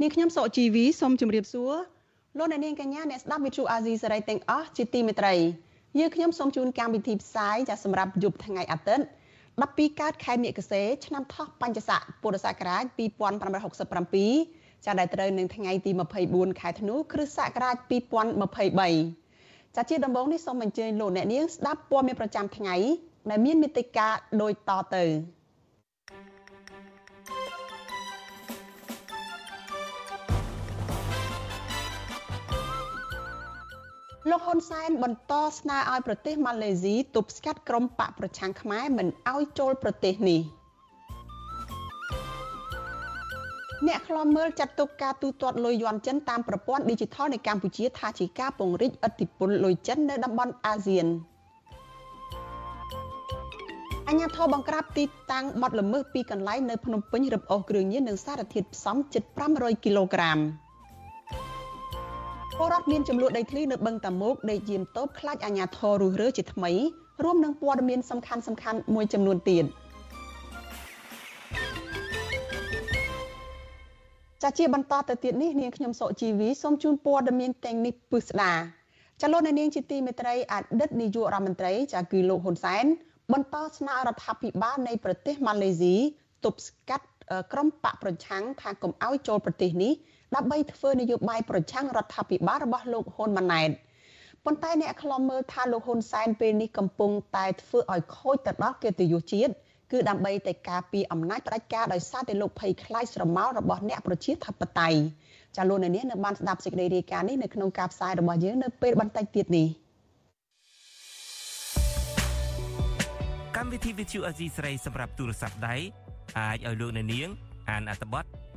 នាងខ្ញុំសកជីវីសូមជម្រាបសួរលោកអ្នកនាងកញ្ញាអ្នកស្ដាប់វិទ្យុអាស៊ីសេរីទាំងអស់ជាទីមេត្រីយើងខ្ញុំសូមជូនកម្មវិធីផ្សាយចាសម្រាប់យប់ថ្ងៃអាទិត្យ12កើតខែមិគសេឆ្នាំថោះបัญចស័កពុរសករាជ2567ចាដែលត្រូវនឹងថ្ងៃទី24ខែធ្នូគ្រិស្តសករាជ2023ចាជាដំបូងនេះសូមអញ្ជើញលោកអ្នកនាងស្ដាប់ព័ត៌មានប្រចាំថ្ងៃដែលមានមេតិការដូចតទៅ លោកហ៊ុនសែនបន្តស្នើឲ្យប្រទេសម៉ាឡេស៊ីទប់ស្កាត់ក្រុមបកប្រឆាំងខ្មែរមិនឲ្យចូលប្រទេសនេះអ្នកខ្លាំមើលចាត់ទុកការទូទាត់លុយយន់ចិនតាមប្រព័ន្ធ Digital នៃកម្ពុជាថាជាការពង្រីកឥទ្ធិពលលុយចិននៅតំបន់អាស៊ានអញ្ញាធរបង្ក្រាបទីតាំងបត់ល្មើសពីកន្លែងនៅភ្នំពេញរឹបអូសគ្រឿងញៀននិងសារធាតុផ្សំជិត500គីឡូក្រាម។ ពលរដ្ឋមានចំនួនដីធ្លីនៅបឹងតាមុកដេកយាមតូបខ្លាចអាញាធររុះរើជាថ្មីរួមនឹងព័ត៌មានសំខាន់សំខាន់មួយចំនួនទៀតចាជាបន្តទៅទៀតនេះនាងខ្ញុំសុជីវីសូមជូនព័ត៌មានទាំងនេះពិស្ដាចលនានាងជាទីមេត្រីអតីតនាយករដ្ឋមន្ត្រីចាគឺលោកហ៊ុនសែនបន្តស្នើរដ្ឋាភិបាលនៃប្រទេសម៉ាឡេស៊ីទប់ស្កាត់ក្រុមបកប្រឆាំងថាកុំឲ្យចូលប្រទេសនេះ ដើម្បីធ្វើនយោបាយប្រឆាំងរដ្ឋាភិបាលរបស់លោកហ៊ុនម៉ាណែតប៉ុន្តែអ្នកខ្លំមើលថាលោកហ៊ុនសែនពេលនេះកំពុងតែធ្វើឲ្យខូចទៅដល់កិត្តិយសជាតិគឺដើម្បីតែការពីអំណាចផ្ដាច់ការដោយសារតែលោកភ័យខ្លាចស្រមោលរបស់អ្នកប្រជាធិបតេយ្យចាលោកនាងនៅបានស្ដាប់សេចក្តីរាយការណ៍នេះនៅក្នុងការផ្សាយរបស់យើងនៅពេលបន្តិចទៀតនេះកម្មវិធី Vithu Azizi ស្រីសម្រាប់ទូរស័ព្ទដៃអាចឲ្យលោកនាងអានអត្ថបទ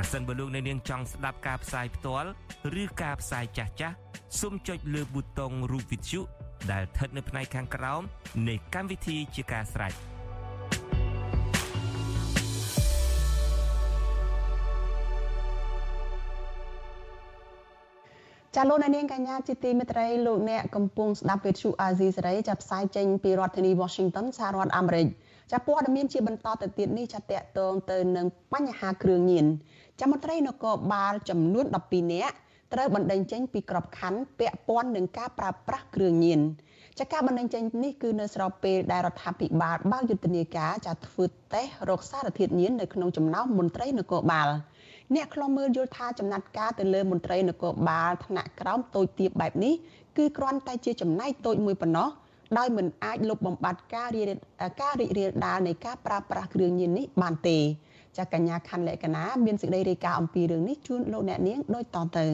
ប្រសិនបើលោកអ្នកនាងចង់ស្ដាប់ការផ្សាយផ្ទាល់ឬការផ្សាយចាស់ចាស់សូមចុចលើប៊ូតុងរូបវិទ្យុដែលស្ថិតនៅផ្នែកខាងក្រោមនៃកម្មវិធីជាការស្រេចចាលោកនាងកញ្ញាជាទីមេត្រីលោកអ្នកកំពុងស្ដាប់វិទ្យុអាស៊ីសេរីចាប់ផ្សាយចេញពីរដ្ឋធានី Washington សហរដ្ឋអាមេរិកចាព័ត៌មានជាបន្តទៅទៀតនេះចាតកតងទៅនឹងបញ្ហាគ្រឿងញៀន ចាមន្ត្រីនគរបាលចំនួន12នាក់ត្រូវបណ្តេញចេញពីក្របខ័ណ្ឌពាក់ព័ន្ធនឹងការប្រើប្រាស់គ្រឿងញៀនចាការបណ្តេញចេញនេះគឺនៅស្របពេលដែលរដ្ឋាភិបាលបើកយុទ្ធនាការចាធ្វើតេស្តរកសារធាតុញៀននៅក្នុងចំណោមមន្ត្រីនគរបាលអ្នកខ្លំមើលយល់ថាចំណាត់ការទៅលើមន្ត្រីនគរបាលថ្នាក់ក្រោមតូចទាបបែបនេះគឺគ្រាន់តែជាចំណែកតូចមួយប៉ុណ្ណោះដោយមិនអាចលុបបំបាត់ការរីការរីករាលដាលនៃការប្រើប្រាស់គ្រឿងញៀននេះបានទេ ចាកញ្ញាខាន់លក្ខណាមានសេចក្តីរាយការណ៍អំពីរឿងនេះជូនលោកអ្នកនាងដូចតទៅ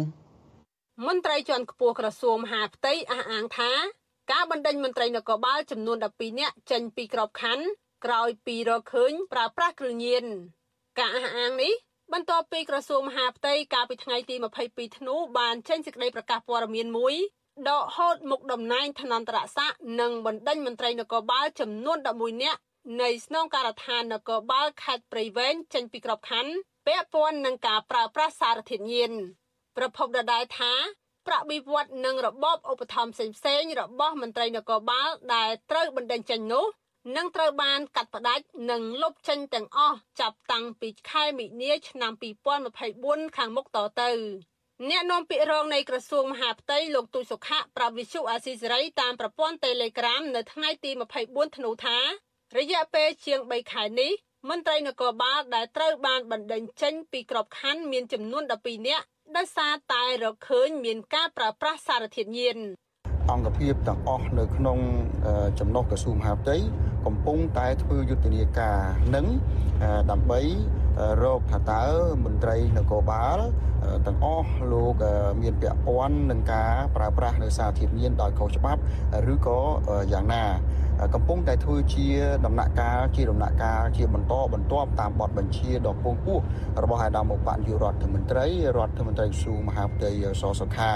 មន្ត្រីជាន់ខ្ពស់ក្រសួងមហាផ្ទៃអះអាងថាការបណ្ដេញមន្ត្រីនគរបាលចំនួន12នាក់ចេញពីក្របខ័ណ្ឌក្រោយពីរកឃើញប្រើប្រាស់គ្រឿងញៀនការអះអាងនេះបន្ទាប់ពីក្រសួងមហាផ្ទៃកាលពីថ្ងៃទី22ធ្នូបានចេញសេចក្តីប្រកាសព័ត៌មានមួយដកហូតមុខតំណែងឋានន្តរស័ក្តិនិងបណ្ដេញមន្ត្រីនគរបាលចំនួន11នាក់ នៃស្នងការដ្ឋាននគរបាលខេត្តព្រៃវែងចេញពីក្របខ័ណ្ឌពាក់ព័ន្ធនឹងការប្រើប្រាស់សារធាតុញៀនប្រពន្ធដដែលថាប្រាក់បៀវត្សនិងរបបឧបត្ថម្ភផ្សេងៗរបស់មន្ត្រីនគរបាលដែលត្រូវបណ្ដេញចេញនោះនឹងត្រូវបានកាត់ផ្តាច់និងលុបចេញទាំងអស់ចាប់តាំងពីខែមិនិនាឆ្នាំ2024ខាងមុខតទៅអ្នកនាំពាក្យរងនៃក្រសួងមហាផ្ទៃលោកទូចសុខៈប្រាប់វិសុអាស៊ីសេរីតាមប្រព័ន្ធ Telegram នៅថ្ងៃទី24ធ្នូថា រយៈពេលជាង3ខែនេះមន្ត្រីនគរបាលដែលត្រូវបានបណ្ដេញចេញពីក្របខ័ណ្ឌមានចំនួន12នាក់ដោយសារតែរកឃើញមានការប្រើប្រាស់សារធាតុញៀនអង្គភាពទាំងអស់នៅក្នុងចំណុះក្រសួងមហាផ្ទៃកំពុងតែធ្វើយុទ្ធនាការនឹងដើម្បីរកថាតើមន្ត្រីនគរបាលទាំងអស់លោកមានពាក់ព័ន្ធនឹងការប្រើប្រាស់នៅសារធាតុញៀនដោយខុសច្បាប់ឬក៏យ៉ាងណា កំពុងតែធ្វើជាដំណាក់កាលជាដំណាក់កាលជាបន្តបន្ទាប់តាមបទបញ្ជាដ៏ពងពោះរបស់អាដាមបនាយករដ្ឋមន្ត្រីរដ្ឋមន្ត្រីក្រសួងមហាផ្ទៃសសុខា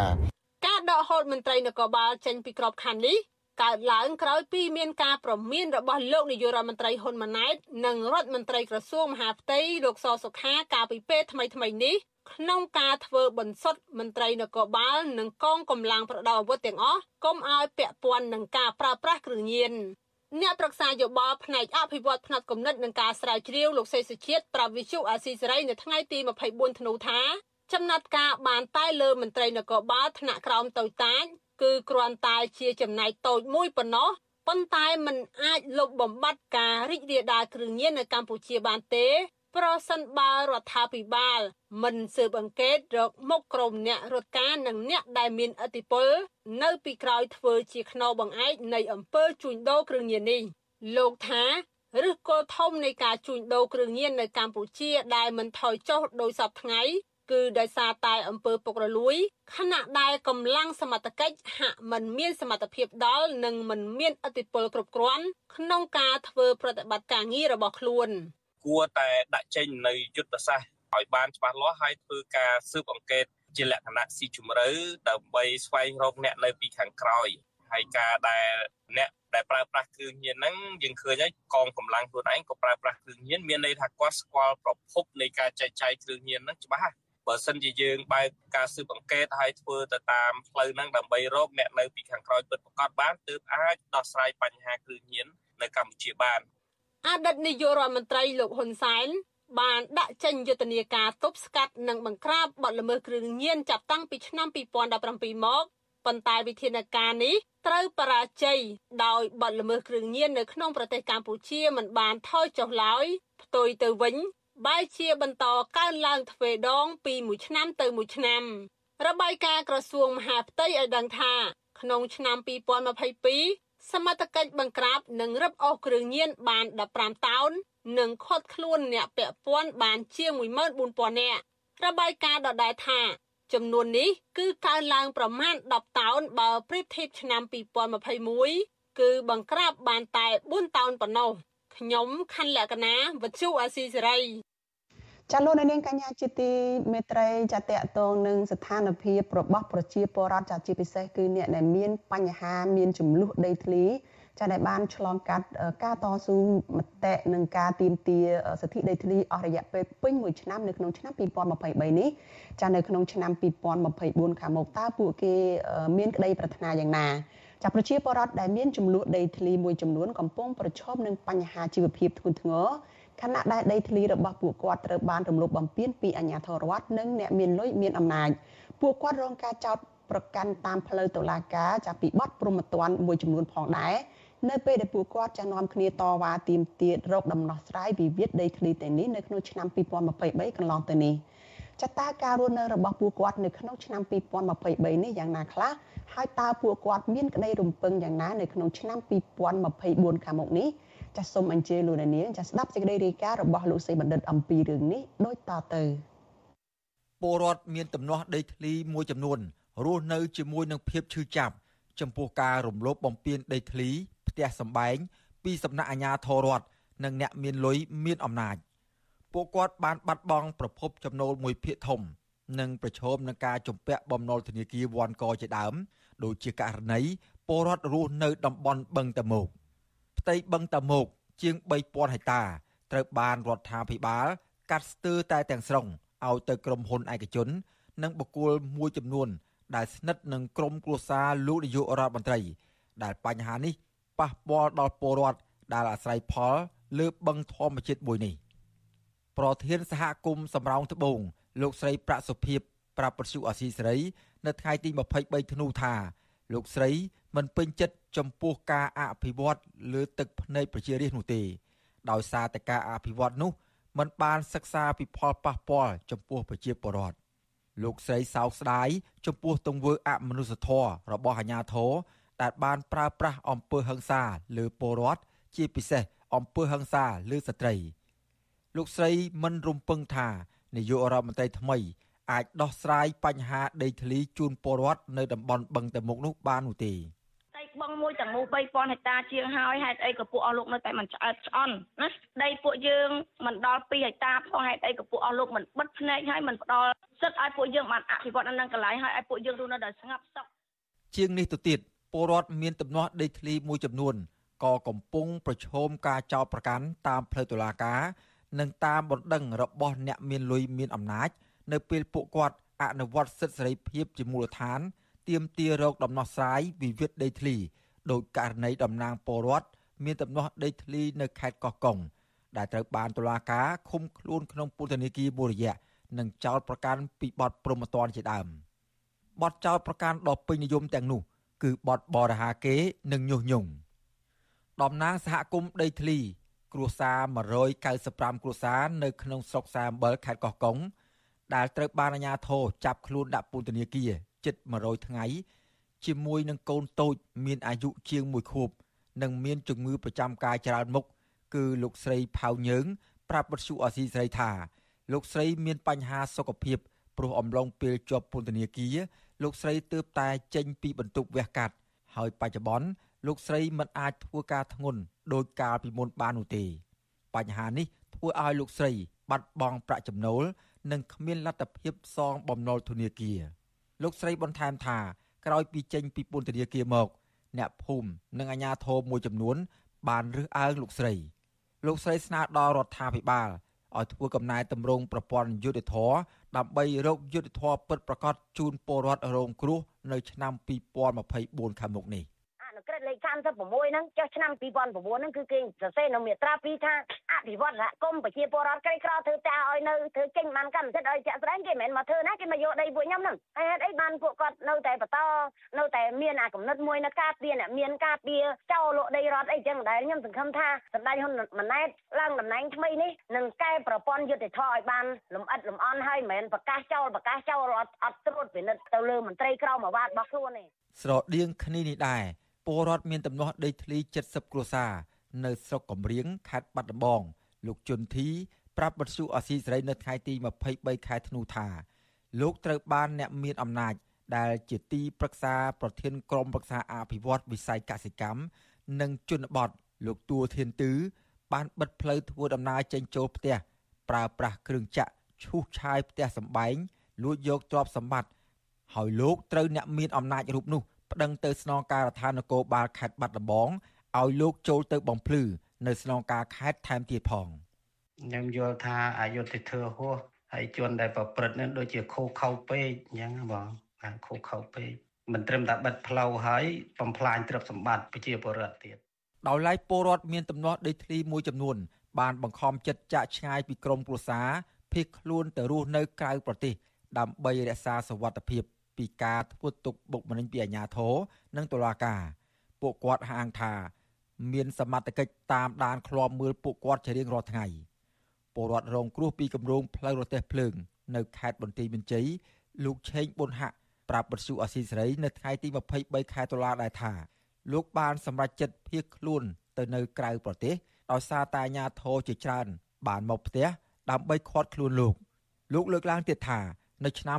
ការដកហូតមន្ត្រីនគរបាលចេញពីក្របខ័ណ្ឌនេះ កើតឡើងក្រោយពីមានការប្រមានរបស់លោកនាយករដ្ឋមន្ត្រីហ៊ុនម៉ាណែតនិងរដ្ឋមន្ត្រីក្រសួងមហាផ្ទៃលោកសសុខាកាលពីពេលថ្មីៗនេះក្នុងការធ្វើបន្សុទ្ធមន្ត្រីនគរបាលនិងកងកម្លាំងប្រដាប់អាវុធទាំងអស់កុំឲ្យពាក់ព័ន្ធនឹងការប្រើប្រាស់គ្រឿងញៀនអ្នកប្រឹក្សាយោបល់ផ្នែកអភិវឌ្ឍផ្នែកគំនិតនិងការស្រាវជ្រាវលោកសេសុជាតិប្រាប់វិទ្យុអាស៊ីសេរីនៅថ្ងៃទី24ធ្នូថាចំណាត់ការបានតែលើមន្ត្រីនគរបាលថ្នាក់ក្រោមតូចតាច គឺគ្រាន់តែជាចំណែកតូចមួយប៉ុណ្ណោះប៉ុន្តែมันអាចលុបបំបាត់ការរីករាលដាលគ្រឿងញៀននៅកម្ពុជាបានទេ ប្រសិនបើរដ្ឋាភិបាល មិនស៊ើបអង្កេតរកមុខក្រុមអ្នករត់ការនិងអ្នកដែលមានឥទ្ធិពល នៅពីក្រោយធ្វើជាខ្នងបង្អែកនៃអំពើជួញដូរគ្រឿងញៀននេះលោកថាឬគល់ធំនៃការជួញដូរគ្រឿងញៀននៅកម្ពុជាដែលមិនថយចុះដោយសពថ្ងៃ គឺដោយសារតែអំពើពុករលួយខណៈដែលកម្លាំងសមត្ថកិច្ចហាក់មិនមានសមត្ថភាពដល់និងមិនមានឥទ្ធិពលគ្រប់គ្រាន់ក្នុងការធ្វើប្រតិបត្តិការងាររបស់ខ្លួនគួរតែដាក់ចេញនៅយុទ្ធសាស្ត្រឲ្យបានច្បាស់លាស់ហើយធ្វើការស៊ើបអង្កេតជាលក្ខណៈស៊ីជម្រៅដើម្បីស្វែងរកអ្នកនៅពីខាងក្រោយហើយការដែលអ្នកដែលប្រើប្រាស់គ្រឿងញៀនហ្នឹងយើងឃើញហើយកងកម្លាំងខ្លួនឯងក៏ប្រើប្រាស់គ្រឿងញៀនមានន័យថាគាត់ស្គាល់ប្រភពនៃការចែកចាយគ្រឿងញៀនហ្នឹងច្បាស់ បើសិនជាយើងបើកការស៊ើបអង្កេតហើយធ្វើទៅតាមផ្លូវហ្នឹងដើម្បីរកអ្នកនៅពីខាងក្រោយពិតប្រាកដបានទើបអាចដោះស្រាយបញ្ហាគ្រឿងញៀននៅកម្ពុជាបានអតីតនាយករដ្ឋមន្ត្រីលោកហ៊ុនសែនបានដាក់ចេញយុទ្ធនាការទប់ស្កាត់និងបង្ក្រាបបទល្មើសគ្រឿងញៀនចាប់តាំងពីឆ្នាំ2017មកប៉ុន្តែវិធានការនេះត្រូវបរាជ័យដោយបទល្មើសគ្រឿងញៀននៅក្នុងប្រទេសកម្ពុជាមិនបានថយចុះឡើយផ្ទុយទៅវិញ បែរជាបន្តកើនឡើងទ្វេដងពីមួយឆ្នាំទៅមួយឆ្នាំរបាយការណ៍ក្រសួងមហាផ្ទៃឲ្យដឹងថា ក្នុងឆ្នាំ2022សមត្ថកិច្ចបង្ក្រាបនិងរឹបអូសគ្រឿងញៀនបាន15តោននិងឃាត់ខ្លួនអ្នកពាក់ព័ន្ធបានជាង14000នាក់របាយការណ៍ដដែលថា ចំនួននេះគឺកើនឡើងប្រមាណ10តោនបើប្រៀបធៀបឆ្នាំ2021គឺបង្ក្រាបបានតែ4តោនប៉ុណ្ណោះខ្ញុំខណ្ឌលក្ខណាវັດជូអាស៊ីសេរី ចាលោកនាងកញ្ញាជាទីមេត្រីចាតកតងនឹងស្ថានភាពរបស់ប្រជាពលរដ្ឋចាជាពិសេសគឺអ្នកដែលមានបញ្ហាមានចំនួនដីធ្លីចាដែលបានឆ្លងកាត់ការតស៊ូមតិនិងការទាមទារសិទ្ធិដីធ្លីអស់រយៈពេលពេញមួយឆ្នាំនៅក្នុងឆ្នាំ2023នេះចានៅក្នុងឆ្នាំ2024ខាងមុខតើពួកគេមានក្តីប្រាថ្នាយ៉ាងណាចាប្រជាពលរដ្ឋដែលមានចំនួនដីធ្លីមួយចំនួនកំពុងប្រឈមនឹងបញ្ហាជីវភាពធ្ងន់ធ្ងរ ខណៈដែលដីធ្លីរបស់ពួកគាត់ត្រូវបានរំលោភបំពានពីអាជ្ញាធររដ្ឋនិងអ្នកមានលុយមានអំណាចពួកគាត់រងការចោទប្រកាន់តាមផ្លូវតុលាការចាប់ពីបទព្រហ្មទណ្ឌមួយចំនួនផងដែរនៅពេលដែលពួកគាត់ចានាំគ្នាតវ៉ាទាមទាររកដំណោះស្រាយវិវាទដីធ្លីទាំងនេះនៅក្នុងឆ្នាំ2023កន្លងទៅនេះចតាការរស់នៅរបស់ពួកគាត់នៅក្នុងឆ្នាំ2023នេះយ៉ាងណាខ្លះហើយតើពួកគាត់មានក្តីរំពឹងយ៉ាងណានៅក្នុងឆ្នាំ2024ខាងមុខនេះ ចាសសូមអញ្ជើញលោកនាងចាសស្ដាប់សេចក្តីរាយការណ៍របស់លោកសីបណ្ឌិតអំពីរឿងនេះដូចតទៅពលរដ្ឋមានទំនាស់ដីធ្លីមួយចំនួនរស់នៅជាមួយនឹងភាពឈឺចាប់ចំពោះការរំលោភបំពានដីធ្លីទះសម្បែងពីសំណាក់អាជ្ញាធររដ្ឋនិងអ្នកមានលុយមានអំណាចពួកគាត់បានបាត់បង់ប្រភពចំណូលមួយភាគធំ និងប្រឈមនឹងការជំពាក់បំណុលធនាគារវ៉ាន់កជាដើម ដូចជាករណីពលរដ្ឋរស់នៅតំបន់បឹងតមោក ផ្ទៃបឹងតមោកជាង3000ហិកតាត្រូវបានរដ្ឋាភិបាល កាត់ស្ទើរតែទាំងស្រុងឲ្យទៅក្រុមហ៊ុនឯកជន និងបុគ្គលមួយចំនួន ដែលស្និទ្ធនឹងក្រុមគ្រួសារលោកនាយករដ្ឋមន្ត្រី ដែលបញ្ហានេះប៉ះពាល់ដល់ពលរដ្ឋដែលអាស្រ័យផលលើបឹងធម្មជាតិមួយនេះប្រធានសហគមន៍សំរោងត្បូងលោកស្រីប្រាក់សុភិបប្រាប់ពសុអាស៊ីសេរី នៅថ្ងៃទី23ធ្នូថា លោកស្រីមិនពេញចិត្តចំពោះការអភិវឌ្ឍលើទឹកភ្នែកប្រជារាស្ត្រនោះទេ ដោយសារតែការអភិវឌ្ឍនោះมันបានសិក្សាពីផលប៉ះពាល់ចំពោះប្រជាពលរដ្ឋលោកស្រីសោកស្ដាយចំពោះទង្វើអមនុស្សធម៌របស់អាជ្ញាធរដែលបានប្រើប្រាស់អំពើហិង្សាលើពលរដ្ឋជាពិសេសអំពើហិង្សាលើស្ត្រី លោកស្រីមិនរំពឹងថានាយករដ្ឋមន្ត្រីថ្មី អាចដោះស្រាយបញ្ហាដីធ្លីជូនពលរដ្ឋនៅតំបន់បឹងតមុកនោះបាននោះទេបឹងមួយទាំងមូល3000ហិកតាជាងហើយហេតុអីក៏ពួកអស់លោកនៅតែមិនឆ្អែតឆ្អន់ណាដីពួកយើងមិនដល់2ហិកតាផងហេតុអីក៏ពួកអស់លោកមិនបិទភ្នែកហើយមិនផ្ដល់សិទ្ធឲ្យពួកយើងបានអភិវឌ្ឍនៅនឹងកន្លែងហើយឲ្យពួកយើងរស់នៅដោយស្ងប់សុខជាងនេះទៅទៀតពលរដ្ឋមានទំនាស់ដីធ្លីមួយចំនួនក៏កំពុងប្រឈមការចោទប្រកាន់តាមផ្លូវតុលាការ និងតាមបណ្ដឹងរបស់អ្នកមានលុយមានអំណាច នៅពេលពួកគាត់អនុវត្តសិទ្ធិសេរីភាពជាមូលដ្ឋានទាមទាររកដំណោះស្រាយវិវាទដីធ្លីដោយករណីតំណាងពលរដ្ឋមានដំណោះដីធ្លីនៅខេត្តកោះកុងដែលត្រូវបានតុលាការឃុំខ្លួនក្នុងពន្ធនាគារមួយរយៈនិងចោទប្រកាន់ពីបទប្រមទ័នជាដើមបទចោទប្រកាន់ដ៏ពេញនិយមទាំងនោះ គឺបទបរិហាគេនិងញុះញង់តំណាងសហគមន៍ដីធ្លី គ្រួសារ195គ្រួសារនៅក្នុងស្រុកសាអំបិលខេត្តកោះកុង ដែលត្រូវបានអាជ្ញាធរចាប់ខ្លួនដាក់ពន្ធនាគារជិត100ថ្ងៃជាមួយនឹងកូនតូចមានអាយុជាង1ខួប និងមានជំងឺប្រចាំកាយច្រើនមុខគឺលោកស្រីផៅញើងប្រាប់បទសុអសីស្រីថា លោកស្រីមានបញ្ហាសុខភាពព្រោះអំឡុងពេលជាប់ពន្ធនាគារលោកស្រីទើបតែចេញពីបន្ទប់វះកាត់ហើយបច្ចុប្បន្នលោកស្រីមិនអាចធ្វើការធ្ងន់ដោយកាលពីមុនបាននោះទេ បញ្ហានេះធ្វើឲ្យលោកស្រីបាត់បង់ប្រាក់ចំណូល និងគ្មានលទ្ធភាពសងបំណុលធនាគារលោកស្រីបន្ថែមថាក្រោយពីចេញពីពន្ធនាគារមក អ្នកភូមិនិងអាជ្ញាធរមួយចំនួន បានរើសអើងលោកស្រី លោកស្រីស្នើដល់រដ្ឋាភិបាលឲ្យធ្វើកំណែតម្រង់ប្រព័ន្ធយុតិធធដើម្បីរកយុតិធធពិតប្រាកដជូនពលរដ្ឋរងគ្រោះនៅឆ្នាំ2024ខាងមុខនេះ។ក្រិតលេខ36ហ្នឹងចុះឆ្នាំ2009ហ្នឹងគឺគេសរសេរនៅមាត្រា2ថាអ ភិវឌ្ឍសហគមន៍ប្រជាពលរដ្ឋក្រីក្រធ្វើតាឲ្យនៅធ្វើចេញបានកម្មសិទ្ធិឲ្យជាក់ស្ដែងគេមិនមែនមកធ្វើណាគេមកយកដីពួកខ្ញុំហ្នឹងហើយហេតុអីបានពួកគាត់នៅតែបន្តនៅតែមានអាកំណត់មួយនៅការពារអ្នកមានការពារចោលលក់ដីរដ្ឋអីចឹងដែលខ្ញុំសង្ឃឹមថាសម្ដេចហ៊ុនម៉ាណែតឡើងតំណែងថ្មីនេះនឹងកែប្រព័ន្ធយុតិធធឲ្យបានលំអិតលំអន់ហើយមិនមែនប្រកាសចោលប្រកាសចោលអត់អត់ត្រួតពិនិត្យទៅលើមន្ត្រីក្រមអាវ៉ាតរបស់ខ្លួនទេស្រដៀងគ្នានេះដែរពលរដ្ឋមានទំនាស់ដីធ្លី70គ្រួសារ នៅស្រុកកំរៀងខេត្តបាត់ដំបងលោកជុនធីប្រាប់បទសុអសីសេរីនៅថ្ងៃទី23ខែធ្នូថាលោកត្រូវបានអ្នកមានអំណាចដែលជាទីប្រឹក្សាប្រធានក្រុមប្រឹក្សាអភិវឌ្ឍវិស័យកសិកម្មនិងជនបទលោកទួធានទឺបានបិទផ្លូវធ្វើដំណើរចេញចូលផ្ទះប្រើប្រាស់គ្រឿងចាក់ឈូសឆាយផ្ទះសម្បែងលួចយកទ្រព្យសម្បត្តិហើយលោកត្រូវអ្នកមានអំណាចរូបនោះប្តឹងទៅស្នងការដ្ឋាននគរបាលខេត្តបាត់ដំបង ឲ្យលោកចូលទៅបំភ្លឺនៅស្នងការខេត្តថែមទៀតផងខ្ញុំយល់ថាអយុធធម៌ហួសហើយជនដែលប្រព្រឹត្តនឹងដូចជាខូខៅពេកអញ្ចឹងបងបានខូខៅពេកមិនត្រឹមតែបិទផ្លូវហើយបំផ្លាញទ្រព្យសម្បត្តិប្រជាពលរដ្ឋទៀតដោយឡែកពលរដ្ឋមានទំនាស់ដីធ្លីមួយចំនួន បានបង្ខំចិត្តចាក់ឆ្ងាយពីក្រមគ្រួសារភៀសខ្លួនទៅរស់នៅក្រៅប្រទេស ដើម្បីរក្សាសវត្ថិភាពពីការធ្វើទុកបុកម្នេញពីអាជ្ញាធរនិងតុលាការ ពួកគាត់ហាងថា មានសមត្ថកិច្ចតាមដានឃ្លាំមើលពួកគាត់ជារៀងរាល់ថ្ងៃពលរដ្ឋរងគ្រោះពីគម្រោងផ្លូវរទេះភ្លើង នៅខេត្តបន្ទាយមានជ័យលោកឆេងប៊ុនហាក់ប្រាប់បទសុអសីសេរីនៅថ្ងៃទី23ខែតុលាដែរថាលោកបានសម្រេចចិត្តភៀសខ្លួនទៅនៅក្រៅប្រទេសដោយសារតែអាញាធរជាច្រើន បានមកផ្ទះដើម្បីឃាត់ខ្លួនលោកលោកលើកឡើងទៀតថា នៅឆ្នាំ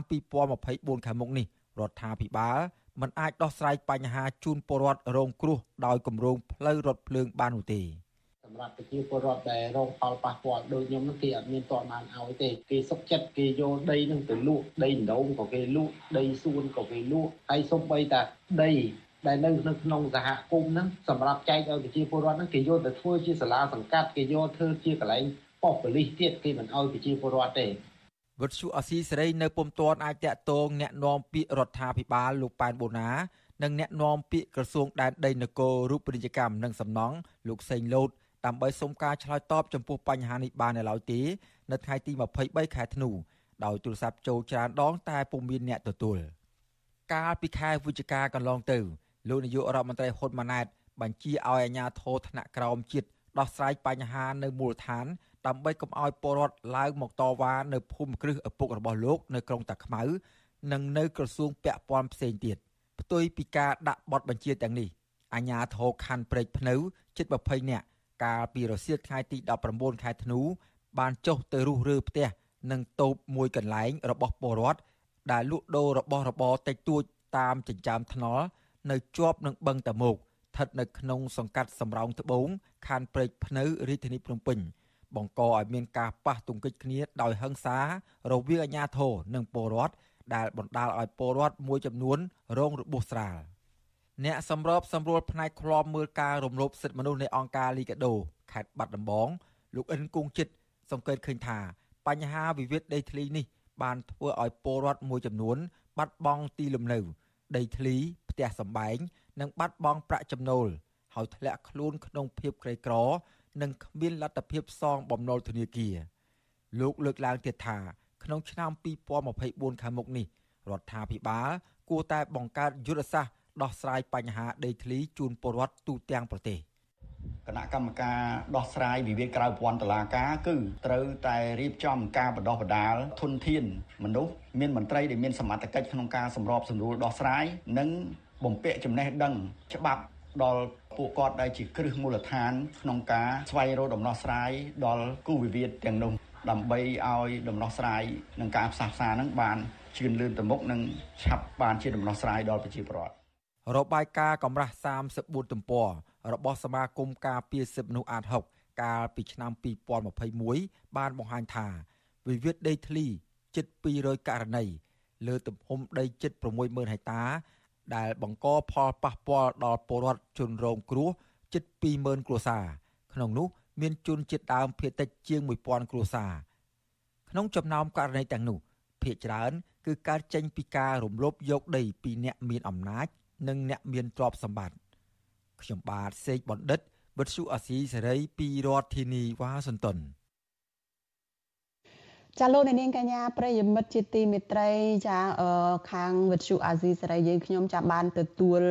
2024ខាងមុខនេះរដ្ឋាភិបាល មិនអាចដោះស្រាយបញ្ហាជូនពលរដ្ឋរងគ្រោះដោយគម្រោងផ្លូវរថភ្លើងបាននោះទេសម្រាប់ប្រជាពលរដ្ឋដែលរងផលប៉ះពាល់ដូចខ្ញុំនោះគេអត់មានតបបានឲ្យទេគេសុកចិត្តគេយកដីនឹងទៅលក់ដីដងក៏គេលក់ដីសួនក៏គេលក់ហើយសូម្បីតែដីដែលនៅនៅក្នុងសហគមន៍ហ្នឹងសម្រាប់ចែកឲ្យប្រជាពលរដ្ឋហ្នឹងគេយកទៅធ្វើជាសាលាសង្កាត់គេយកធ្វើជាកន្លែងប៉ុស្តិ៍ប៉ូលីសទៀតគេមិនឲ្យប្រជាពលរដ្ឋទេ វិទ្យុអស៊ីសេរីនៅពុំទាន់អាចតាក់ទងអ្នកនាំពាក្យរដ្ឋាភិបាលលោកប៉ែនបូណា និងអ្នកនាំពាក្យក្រសួងដែនដីនគររូបពាណិជ្ជកម្មនិងសំណង់លោកសេងលូតដើម្បីសុំការឆ្លើយតបចំពោះបញ្ហានេះបាននៅឡើយទេនៅថ្ងៃទី23ខែធ្នូដោយទូរស័ព្ទចូលច្រើនដងតែពុំមានអ្នកទទួលកាលពីខែវិច្ឆិកាកន្លងទៅលោកនាយករដ្ឋមន្ត្រីហ៊ុនម៉ាណែតបញ្ជាឲ្យអាជ្ញាធរថ្នាក់ក្រោមជាតិដោះស្រាយបញ្ហានៅមូលដ្ឋាន ដើម្បីកុំឲ្យពលរដ្ឋឡើងមកតវ៉ានៅភូមិគ្រឹះឪពុករបស់លោកនៅក្រុងតាខ្មៅនិងនៅក្រសួងពាក់ព័ន្ធផ្សេងទៀតផ្ទុយពីការដាក់បទបញ្ជាទាំងនេះអាជ្ញាធរខណ្ឌព្រែកភ្នៅជិត20នាក់កាលពីរសៀលថ្ងៃទី19ខែធ្នូបានចុះទៅរុះរើផ្ទះនិងតូបមួយកន្លែងរបស់ពលរដ្ឋដែលលក់ដូររបស់របរតិចតួចតាមចិញ្ចើមថ្នល់នៅជាប់នឹងបឹងតមោកស្ថិតនៅក្នុងសង្កាត់សំរោងត្បូងខណ្ឌព្រែកភ្នៅរាជធានីភ្នំពេញ បង្កឲ្យមានការប៉ះទង្គិចគ្នាដោយហិង្សារវាងអាជ្ញាធរនិងពលរដ្ឋដែលបណ្ដាលឲ្យពលរដ្ឋមួយចំនួនរងរបួសស្រាលអ្នកសម្របសម្រួលផ្នែកឃ្លាំមើលការរំលោភសិទ្ធិមនុស្សនៃអង្គការលីកាដូខេត្តបាត់ដំបងលោកអិនគង់ចិត្តសង្កេតឃើញថាបញ្ហាវិវាទដីធ្លីនេះ បានធ្វើឲ្យពលរដ្ឋមួយចំនួន បាត់បង់ទីលំនៅ ដីធ្លី ផ្ទះសម្បែងនិងបាត់បង់ប្រាក់ចំណូល ហើយធ្លាក់ខ្លួនក្នុងភាពក្រីក្រ និងគ្មានលទ្ធភាពសងបំណុលធនាគារលោកលើកឡើងទៀតថាក្នុងឆ្នាំ2024ខាងមុខនេះរដ្ឋាភិបាលគួរតែបង្កើតយុទ្ធសាស្ត្រដោះស្រាយបញ្ហាដីធ្លីជូនពលរដ្ឋទូទាំងប្រទេសគណៈកម្មការដោះស្រាយវិវាទក្រៅប្រព័ន្ធតុលាការគឺត្រូវតែរៀបចំការបណ្ដោះបណ្ដាលធនធានមនុស្សមានមន្ត្រីដែលមានសមត្ថកិច្ចក្នុងការសម្របសម្រួលដោះស្រាយនិងបំពាក់ចំណេះដឹងច្បាប់ ដល់ពួកគាត់ដែលជាគ្រឹះមូលដ្ឋាន ក្នុងការស្វែងរកដំណោះស្រាយដល់គូវិវាទទាំងនោះដើម្បីឲ្យដំណោះស្រាយនឹងការផ្សះផ្សានឹងបានជឿនលឿនទៅមុខនិងឆាប់បានជាដំណោះស្រាយដល់ប្រជាពលរដ្ឋរបាយការណ៍កម្រាស់34ទំព័ររបស់សមាគមការពារសិទ្ធិមនុស្សអាត6កាលពីឆ្នាំ2021បានបង្ហាញថាវិវាទដីធ្លីជិត200ករណីលើទំហំដីជិត60000ហិកតា ដែលបង្កផលប៉ះពាល់ដល់ពលរដ្ឋជនរងគ្រោះជិត20000គ្រួសារក្នុងនោះមានជនជាតិដើមភាគតិចជាង1000គ្រួសារក្នុងចំណោមករណីទាំងនោះភាគច្រើនគឺការចេញពីការរំលោភយកដីពីអ្នកមានអំណាច និងអ្នកមានទ្រព្យសម្បត្តិខ្ញុំបាទសេកបណ្ឌិតវិទ្យុអាស៊ីសេរីពីរដ្ឋធានីវ៉ាស៊ីនតោន ចាលោកនាងកញ្ញាប្រិយមិត្តជាទីមេត្រីចាខាងវិទ្យុអាស៊ីសេរីយើងខ្ញុំចាបានទទួល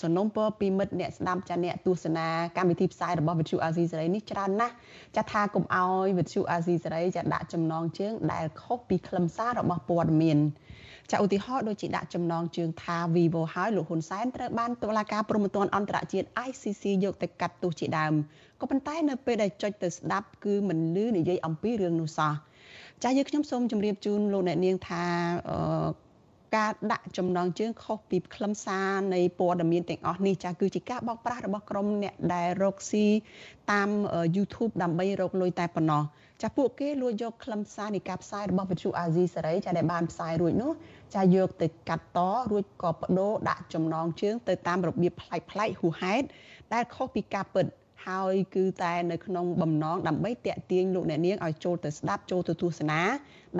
សំណូមពរពីមិត្តអ្នកស្ដាប់ចាអ្នកទស្សនាកម្មវិធីផ្សាយរបស់វិទ្យុអាស៊ីសេរីនេះច្រើនណាស់ចាថាកុំអោយវិទ្យុអាស៊ីសេរីចាដាក់ចំណងជើងដែលខុសពីខ្លឹមសាររបស់ព័ត៌មានចាឧទាហរណ៍ដូចជាដាក់ចំណងជើងថា Vivo ហើយលោកហ៊ុនសែនត្រូវបានតុលាការព្រហ្មទណ្ឌអន្តរជាតិ ICC យកទៅកាត់ទោសជាដើមក៏ប៉ុន្តែនៅពេលដែលចុចទៅស្ដាប់គឺមិនលឺនិយាយអំពីរឿងនោះសោះ ចាយើងខ្ញុំសូមជម្រាបជូនលោកអ្នកនាងថាការដាក់ចំណងជើងខុសពីខ្លឹមសារនៃព័ត៌មានទាំងអស់នេះចាគឺជាការបោកប្រាស់របស់ក្រុមអ្នកដែលរកស៊ីតាម YouTube ដើម្បីរកលុយតែប៉ុណ្ណោះចាពួកគេលួចយកខ្លឹមសារនៃការផ្សាយរបស់វិទ្យុអាស៊ីសេរីចាដែលបានផ្សាយរួចនោះចាយកទៅកាត់តរួចក៏បដូរដាក់ចំណងជើងទៅតាមរបៀបប្លែកប្លែកហួហេតុដែលខុសពីការពិត ហើយគឺតែនៅក្នុងបំណងដើម្បីតាក់ទាញលោកអ្នកនាងឲ្យចូលទៅស្ដាប់ចូលទៅទស្សនា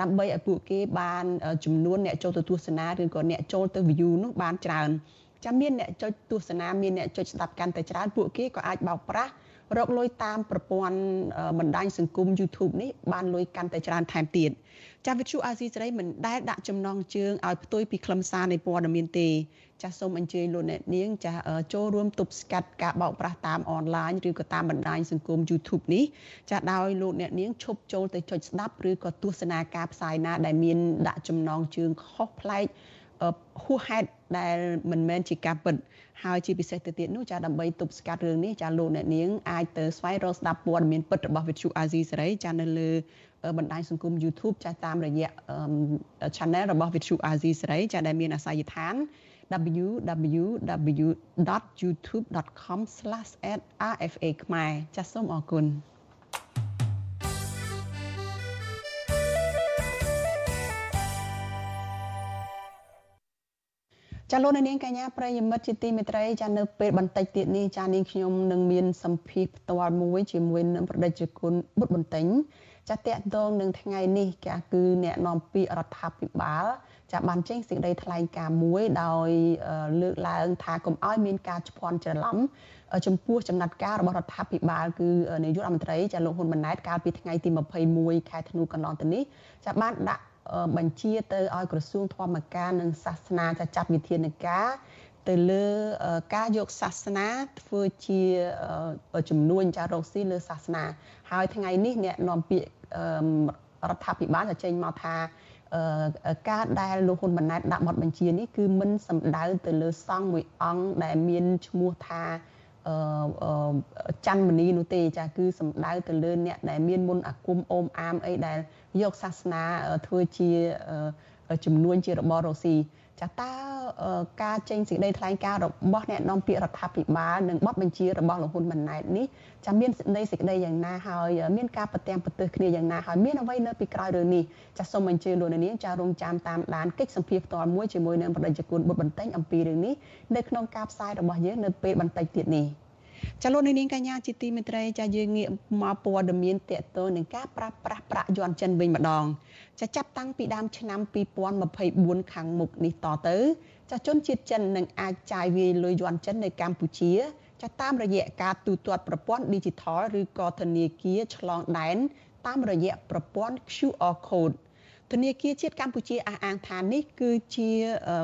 ដើម្បីឲ្យពួកគេបានចំនួនអ្នកចូលទៅទស្សនាឬក៏អ្នកចូលទៅ view នោះបានច្រើនចាំមានអ្នកចុចទស្សនាមានអ្នកចុចស្ដាប់កាន់តែច្រើនពួកគេក៏អាចបោកប្រាស់រកលុយតាមប្រព័ន្ធបណ្ដាញសង្គម YouTube នេះបានលុយកាន់តែច្រើនថែមទៀតចាវិទ្យុអាស៊ីសេរីមិនដែលដាក់ចំណងជើងឲ្យផ្ទុយពីខ្លឹមសារនៃព័ត៌មានទេ ចាសសូមអញ្ជើញលោកអ្នកនាងចាសចូលរួមទប់ស្កាត់ការបោកប្រាស់តាមអនឡាញឬក៏តាមបណ្ដាញសង្គម YouTube នេះចាសដោយលោកអ្នកនាងឈប់ចូលទៅចុចស្ដាប់ឬក៏ទស្សនាការផ្សាយណា ដែលមានដាក់ចំណងជើងខុសប្លែកហួសហេតុដែលមិនមែនជាការពិតហើយជាពិសេសទៅទៀតនោះចាដើម្បីទប់ស្កាត់រឿងនេះចាលោកអ្នកនាងអាចទៅស្វែងរកស្ដាប់ព័ត៌មានពិតរបស់វិទ្យុអាស៊ីសេរីចានៅលើបណ្ដាញសង្គម YouTube ចាតាមរយៈ Channel របស់វិទ្យុអាស៊ីសេរីចាដែលមានអាសយដ្ឋាន www.youtube.com/rfa ខ្មែរចាសសូមអរគុណចាលោកនាងកញ្ញាប្រិយមិត្តជាទីមេត្រីចានៅពេលបន្តិចទៀតនេះចានាងខ្ញុំនឹងមានសម្ភារផ្ទាល់មួយជាមួយនឹងប្រដេជគុណបុត្របន្ទិញចាតកតងនឹងថ្ងៃនេះគឺអ្នកនាំពាក្យរដ្ឋាភិបាល ចាបានចេញសេចក្តីថ្លែងការណ៍មួយដោយលើកឡើងថាកុំឲ្យមានការឆ្ភាន់ច្រឡំចំពោះចំណាត់ការរបស់រដ្ឋាភិបាលគឺនាយករដ្ឋមន្ត្រីចាលោកហ៊ុនម៉ាណែតកាលពីថ្ងៃទី21ខែធ្នូកន្លងទៅនេះចាបានដាក់បញ្ជាទៅឲ្យក្រសួងធម្មការនិងសាសនាចាចាត់វិធានការទៅលើការយកសាសនាធ្វើជាជំនួញចារកស៊ីលើសាសនា ហើយថ្ងៃនេះអ្នកនាំពាក្យរដ្ឋាភិបាលចេញមកថា ការដែលលោកហ៊ុនម៉ាណែតដាក់បទបញ្ជានេះគឺមិនសំដៅទៅលើសង្ឃមួយអង្គដែលមានឈ្មោះថាច័ន្ទមនីនោះទេចាគឺសំដៅទៅលើអ្នកដែលមានមុនអាគមអូមអាមអីដែលយកសាសនាធ្វើជាចំនួនជារបររស់ស៊ី ចាតើការចេញសេចក្តីថ្លែងការណ៍របស់អ្នកនាំពាក្យរដ្ឋាភិបាលនិងបទបញ្ជារបស់លោកហ៊ុនម៉ាណែតនេះចាមានសេចក្តីសេចក្តីយ៉ាងណាហើយមានការប្រទាំងប្រទើសគ្នាយ៉ាងណាហើយមានអ្វីនៅពីក្រោយរឿងនេះចាសូមអញ្ជើញលោកនាងចារងចាំតាមដានកិច្ចសម្ភារផ្ទាល់មួយជាមួយនឹងប្រតិជនបុត្របន្ទែងអំពីរឿងនេះនៅក្នុងការផ្សាយរបស់យើងនៅពេលបន្តិចទៀតនេះ ចាលោកនាងកញ្ញាជាទីមេត្រីចាយើងងាកមកព័ត៌មានតកតនឹងការប្រាស្រ័យប្រាក់យន់ចិនវិញម្ដងចាចាប់តាំងពីដើមឆ្នាំ2024ខាងមុខនេះតទៅចាជនជាតិចិននឹងអាចចាយវាយលុយយន់ចិននៅកម្ពុជាចាតាមរយៈការទូទាត់ប្រព័ន្ធ Digital ឬក៏ធនាគារឆ្លងដែនតាមរយៈប្រព័ន្ធ QR code ធនាគារជាតិកម្ពុជាអះអាងថានេះគឺជា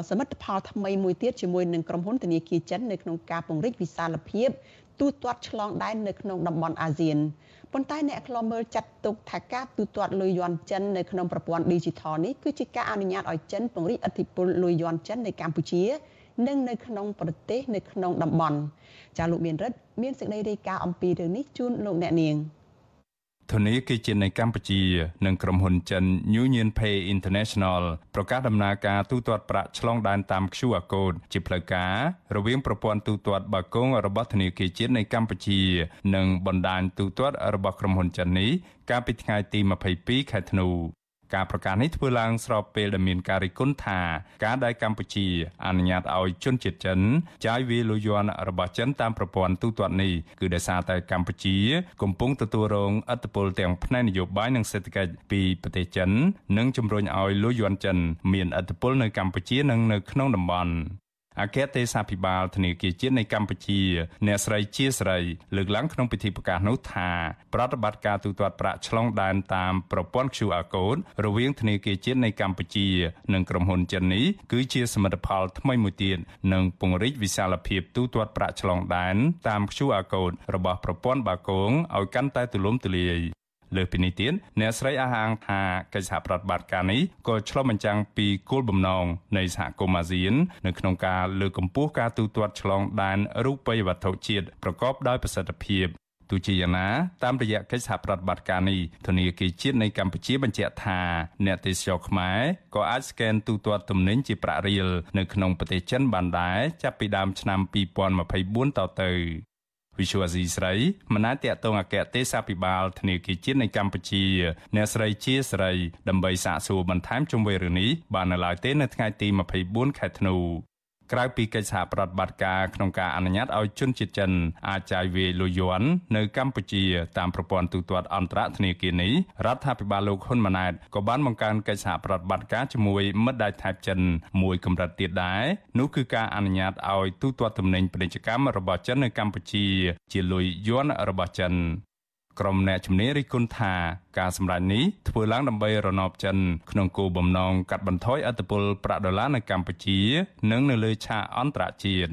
សមិទ្ធផលថ្មីមួយទៀតជាមួយនឹងក្រុមហ៊ុនធនាគារចិននៅក្នុងការពង្រីកវិសាលភាព ទូទាត់ឆ្លងដែននៅក្នុងតំបន់អាស៊ានប៉ុន្តែអ្នកខ្លាំមើលចាត់ទុកថាការទូទាត់លុយយន់ចិននៅក្នុងប្រព័ន្ធ Digital នេះគឺជាការអនុញ្ញាតឲ្យចិនពង្រីកឥទ្ធិពលលុយយន់ចិននៅកម្ពុជានិងនៅក្នុងប្រទេសនៅក្នុងតំបន់ចាលោកមានរិទ្ធមានសេចក្តីរាយការណ៍អំពីរឿងនេះជូនលោកអ្នកនាង។ ធនាគារជាតិនៃកម្ពុជា និងក្រុមហ៊ុនចិន Union Pay International ប្រកាសដំណើរការទូទាត់ប្រាក់ឆ្លងដែនតាម QR code ជាផ្លូវការរវាងប្រព័ន្ធទូទាត់បាគងរបស់ធនាគារជាតិនៃកម្ពុជា និងបណ្ដាញទូទាត់របស់ក្រុមហ៊ុនចិននេះកាលពីថ្ងៃទី22ខែធ្នូ ការប្រកាសនេះធ្វើឡើងស្របពេលដែលមានការរិះគន់ថាការដែលកម្ពុជាអនុញ្ញាតឲ្យជនជាតិចិនចាយវាយលុយយន់របស់ចិនតាមប្រព័ន្ធទូទាត់នេះគឺដោយសារតែកម្ពុជា កំពុងទទួលរងឥទ្ធិពលទាំងផ្នែកនយោបាយនិងសេដ្ឋកិច្ចពីប្រទេសចិន និងជំរុញឲ្យលុយយន់ចិន មានឥទ្ធិពលនៅកម្ពុជានិងនៅក្នុងតំបន់ អគ្គទេសាភិបាលធនាគារជាតិនៃកម្ពុជា អ្នកស្រីជាស្រីលើកឡើងក្នុងពិធីប្រកាសនោះថាប្រតិបត្តិការទូទាត់ប្រាក់ឆ្លងដែនតាមប្រព័ន្ធ QR code រវាងធនាគារជាតិនៃកម្ពុជា និងក្រុមហ៊ុនចិននេះគឺជាសមិទ្ធផលថ្មីមួយទៀតនិងពង្រីកវិសាលភាពទូទាត់ប្រាក់ឆ្លងដែនតាម QR code របស់ប្រព័ន្ធបាគងឲ្យកាន់តែទូលំទូលាយ លើពីនេះទៀតអ្នកស្រីអះអាងថាកិច្ចសហប្រតិបត្តិការនេះក៏ឆ្លុះបញ្ចាំងពីគោលបំណងនៃសហគមន៍អាស៊ាន នៅក្នុងការលើកកម្ពស់ការទូទាត់ឆ្លងដែនរូបិយវត្ថុជាតិប្រកបដោយប្រសិទ្ធភាពទោះជាយ៉ាងណាតាមរយៈកិច្ចសហប្រតិបត្តិការនេះធនាគារជាតិនៃកម្ពុជាបញ្ជាក់ថាអ្នកទេសចរខ្មែរក៏អាចស្កេនទូទាត់ទំនិញជាប្រាក់រៀលនៅក្នុងប្រទេសចិនបានដែរចាប់ពីដើមឆ្នាំ2024តទៅ វិសុវអាស៊ីស្រីមណាតតងអគ្គទេសាភិបាលធនាគារជាតិនៃកម្ពុជាអ្នកស្រីជាស្រីដើម្បីសាកសួរបន្ថែមជុំវិញរឿងនេះបាននៅឡើយទេនៅថ្ងៃទី24ខែធ្នូ ក្រៅពីកិច្ចសហប្រតិបត្តិការក្នុងការអនុញ្ញាតឲ្យជនជាតិចិនអាចចាយវាយលុយយន់នៅកម្ពុជាតាមប្រព័ន្ធទូទាត់អន្តរធនាគារនេះរដ្ឋាភិបាលលោកហ៊ុនម៉ាណែតក៏បានបង្កើនកិច្ចសហប្រតិបត្តិការជាមួយមិត្តដៃថៃចិនមួយកម្រិតទៀតដែរនោះគឺការអនុញ្ញាតឲ្យទូទាត់ទំនិញពាណិជ្ជកម្មរបស់ចិននៅកម្ពុជាជាលុយយន់របស់ចិន ក្រុមអ្នកជំនាញរិះគន់ថាការសម្ដែងនេះធ្វើឡើងដើម្បីរណបចិនក្នុងគោលបំណងកាត់បន្ថយអធិបុលប្រាក់ដុល្លារនៅកម្ពុជា និងនៅលើឆាកអន្តរជាតិ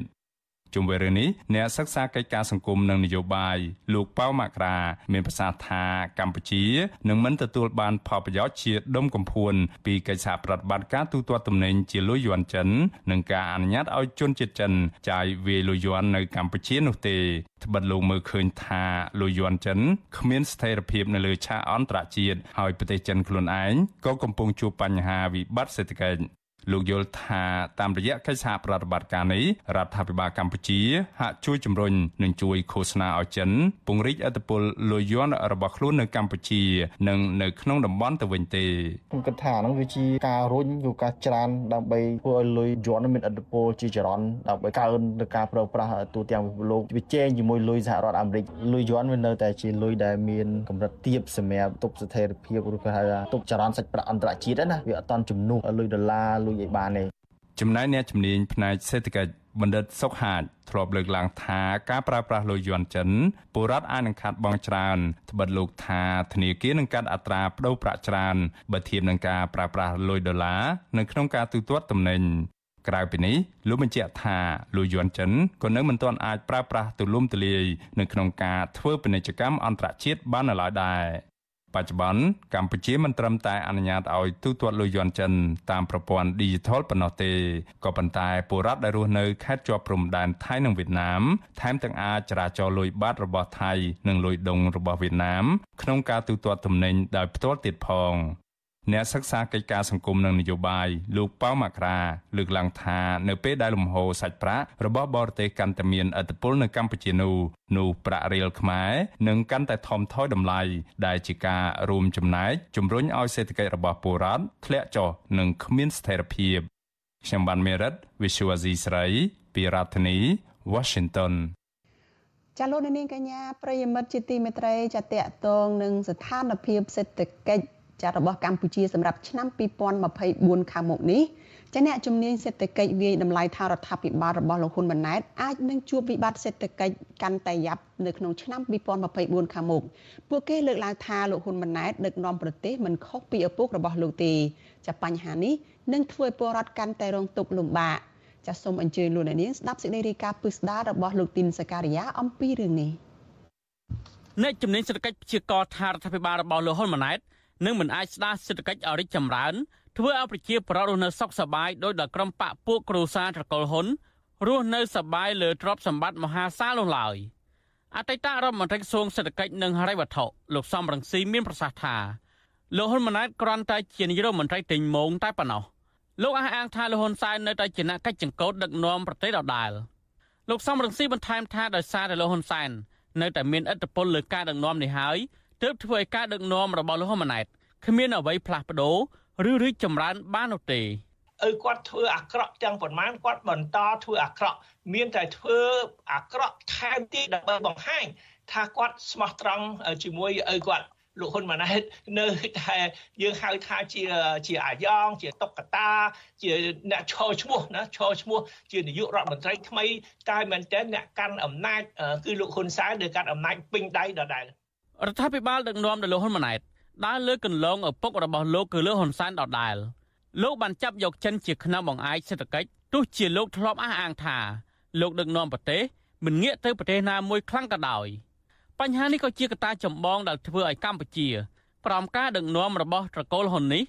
ជុំវិញរឿងនេះអ្នកសិក្សាកិច្ចការសង្គមនិងនយោបាយលោកប៉ៅមករាមានប្រសាសន៍ថាកម្ពុជានឹងមិនទទួលបានផលប្រយោជន៍ជាដុំកំភួនពីកិច្ចសហប្រតិបត្តិការទូទាត់ទំនិញជាលុយយន់ចិននិងការអនុញ្ញាតឲ្យជនជាតិចិនចាយវាយលុយយន់នៅកម្ពុជានោះទេត្បិតលោកមើលឃើញថាលុយយន់ចិនគ្មានស្ថិរភាពនៅលើឆាកអន្តរជាតិហើយប្រទេសចិនខ្លួនឯងក៏កំពុងជួបបញ្ហាវិបត្តិសេដ្ឋកិច្ច លោកយល់ថាតាមរយៈកិច្ចសហប្រតិបត្តិការនេះរដ្ឋាភិបាលកម្ពុជាហាក់ជួយជំរុញនិងជួយឃោសនាឲ្យចិនពង្រីកអធិបុលលុយយន់របស់ខ្លួននៅកម្ពុជា និងនៅក្នុងតំបន់ទៅវិញទេខ្ញុំគិតថាហ្នឹងវាជាការរុញឬការច្រានដើម្បីធ្វើឲ្យលុយយន់មានអធិបុលជាចរន្តដើម្បីកើននៅការប្រើប្រាស់ទូទាំងពិភពលោកវាជែងជាមួយលុយសហរដ្ឋអាមេរិកលុយយន់វានៅតែជាលុយដែលមានកម្រិតទាបសម្រាប់ទប់ស្ថិរភាពឬក៏ហៅថាទប់ចរន្តសាច់ប្រាក់អន្តរជាតិណាវាអត់តន់ជំនួសលុយដុល្លារលុយអីបានទេចំណែកអ្នកជំនាញផ្នែកសេដ្ឋកិច្ចបណ្ឌិតសុកហាជធ្លាប់លើកឡើងថាការប្រើប្រាស់លុយយន់ចិនពលរដ្ឋអាចនឹងខាត់បងច្រើនត្បិតលោកថាធនាគារនឹងកាត់អត្រាប្តូរប្រាក់ច្រើនបើធៀបនឹងការប្រើប្រាស់លុយដុល្លារនៅក្នុងការទូទាត់ទំនិញក្រៅពីនេះលោកបញ្ជាក់ថាលោកយួនចិនក៏នៅមិនទាន់អាចប្រើប្រាស់ទូលំទូលាយនៅក្នុងការធ្វើពាណិជ្ជកម្មអន្តរជាតិបាននៅឡើយដែរ បច្ចុប្បន្នកម្ពុជាមិនត្រឹមតែអនុញ្ញាតឲ្យទូទាត់លុយយន់ចិនតាមប្រព័ន្ធ Digital ប៉ុណ្ណោះទេក៏ប៉ុន្តែពលរដ្ឋដែលរស់នៅខេត្តជាប់ព្រំដែនថៃនិងវៀតណាមថែមទាំងអាចចរាចរលុយបាតរបស់ថៃនិងលុយដុងរបស់វៀតណាមក្នុងការទូទាត់ទំនិញដោយផ្ទាល់ទៀតផង អ្នកសិក្សាកិច្ចការសង្គមនិងនយោបាយលោកប៉ៅមករាលើកឡើងថានៅពេលដែលលំហូរសាច់ប្រាក់របស់បរទេសកាន់តែមានឥទ្ធិពលនៅកម្ពុជានោះនោះប្រាក់រៀលខ្មែរនឹងកាន់តែថមថយតម្លៃដែលជាការរួមចំណែកជំរុញឲ្យសេដ្ឋកិច្ចរបស់ពលរដ្ឋធ្លាក់ចុះនិងគ្មានស្ថិរភាពខ្ញុំបានមេរិត Visual Asia ស្រីពីរដ្ឋធានី Washington ចាលោកនាងកញ្ញាប្រិយមិត្តជាទីមេត្រីចាតកតងនឹងស្ថានភាពសេដ្ឋកិច្ច ចារបស់កម្ពុជាសម្រាប់ឆ្នាំ2024ខាងមុខនេះចាអ្នកជំនាញសេដ្ឋកិច្ចវាយតម្លៃថារដ្ឋាភិបាលរបស់លោកហ៊ុនម៉ាណែតអាចនឹងជួបវិបត្តិសេដ្ឋកិច្ចកាន់តែយ៉ាប់នៅក្នុងឆ្នាំ2024ខាងមុខពួកគេលើកឡើងថាលោកហ៊ុនម៉ាណែតដឹកនាំប្រទេសមិនខុសពីឪពុករបស់លោកទេចាបញ្ហានេះនឹងធ្វើឲ្យពលរដ្ឋកាន់តែរងទុក្ខលំបាកចាសសូមអញ្ជើញលោកអ្នកនាងស្ដាប់សេចក្តីរាយការណ៍ពិស្ដាររបស់លោកទីនសការីយ៉ាអំពីរឿងនេះអ្នកជំនាញសេដ្ឋកិច្ចព្យាករថារដ្ឋាភិបាលរបស់លោកហ៊ុនម៉ាណែត នឹងមិនអាចស្ដារសេដ្ឋកិច្ចឲ្យរីកចម្រើនធ្វើឲ្យប្រជាពលរដ្ឋរស់នៅសុខសប្បាយដោយដល់ក្រុមបកពួកគ្រួសារត្រកុលហ៊ុនរស់នៅសប្បាយលើទ្រព្យសម្បត្តិមហាសាលនោះឡើយអតីតរដ្ឋមន្ត្រីក្រសួងសេដ្ឋកិច្ចនិងហិរញ្ញវត្ថុលោកសំរងស៊ីមានប្រសាសន៍ថាលោកហ៊ុនម៉ាណែតគ្រាន់តែជានាយករដ្ឋមន្ត្រីទិញម៉ងតែប៉ុណ្ណោះលោកអះអាងថាលោកហ៊ុនសែននៅតែជាអ្នកកិច្ចចង្កូតដឹកនាំប្រទេសដដែលលោកសំរងស៊ីបន្ថែមថាដោយសារតែលោកហ៊ុនសែននៅតែមានឥទ្ធិពលលើការដឹកនាំនេះហើយ ទើបធ្វើឲ្យការដឹកនាំរបស់លោកហ៊ុនម៉ាណែតគ្មានអ្វីផ្លាស់ប្ដូរឬរីកចម្រើនបាននោះទេឪគាត់ធ្វើអាក្រក់ទាំងប៉ុន្មានគាត់បន្តធ្វើអាក្រក់មានតែធ្វើអាក្រក់ថែមទៀតដើម្បីបង្ហាញថាគាត់ស្មោះត្រង់ជាមួយឪគាត់លោកហ៊ុនម៉ាណែតនៅតែយើងហៅថាជាជាអាយ៉ងជាតុកតា ជាអ្នកឈរឈ្មោះណាឈរឈ្មោះជានាយករដ្ឋមន្ត្រីថ្មីតែមែនតើអ្នកកាន់អំណាចគឺលោកហ៊ុនសែនដែលកាន់អំណាចពេញដៃដដែល រដ្ឋាភិបាលដឹកនាំដោយលោកហ៊ុនម៉ាណែតដើរលើកន្លងឪពុករបស់លោកគឺលោកហ៊ុនសែនដដែលលោកបានចាប់យកចិនជាខ្នងបង្អែកសេដ្ឋកិច្ចទោះជាលោកធ្លាប់អះអាងថាលោកដឹកនាំប្រទេសមិនងាកទៅប្រទេសណាមួយខ្លាំងក៏ដោយបញ្ហានេះក៏ជាកត្តាចម្បងដែលធ្វើឲ្យកម្ពុជាប្រមការដឹកនាំរបស់ត្រកូលហ៊ុននេះ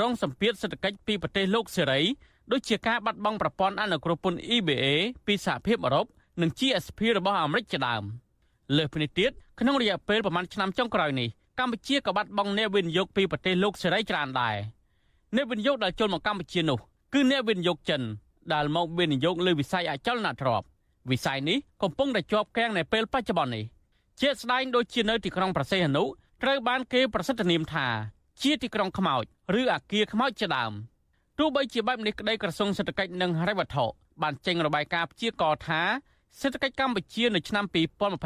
រងសម្ពាធសេដ្ឋកិច្ចពីប្រទេសលោកសេរីដូចជាការបាត់បង់ប្រព័ន្ធអនុគ្រោះពន្ធ EBA ពីសហភាពអឺរ៉ុបនិង GSP របស់អាមេរិកជាដើមលើសពីនេះទៀត ក្នុងរយៈពេលប្រមាណឆ្នាំចុងក្រោយនេះកម្ពុជាក៏បាត់បង់អ្នកវិនិយោគពីប្រទេសលោកសេរីច្រើនដែរអ្នកវិនិយោគដែលចូលមកកម្ពុជានោះគឺអ្នកវិនិយោគចិនដែលមកវិនិយោគលើវិស័យអចលនទ្រព្យវិស័យនេះកំពុងតែជាប់គាំងនៅពេលបច្ចុប្បន្ននេះជាស្ដែងដូចជានៅទីក្រុងប្រសេះអនុត្រូវបានគេប្រសិទ្ធនាមថាជាទីក្រុងខ្មោចឬអាគារខ្មោចជាដើមទោះបីជាបែបនេះក្តីក្រសួងសេដ្ឋកិច្ចនិងហិរញ្ញវត្ថុបានចេញរបាយការណ៍ព្យាករណ៍ថាសេដ្ឋកិច្ចកម្ពុជានៅឆ្នាំ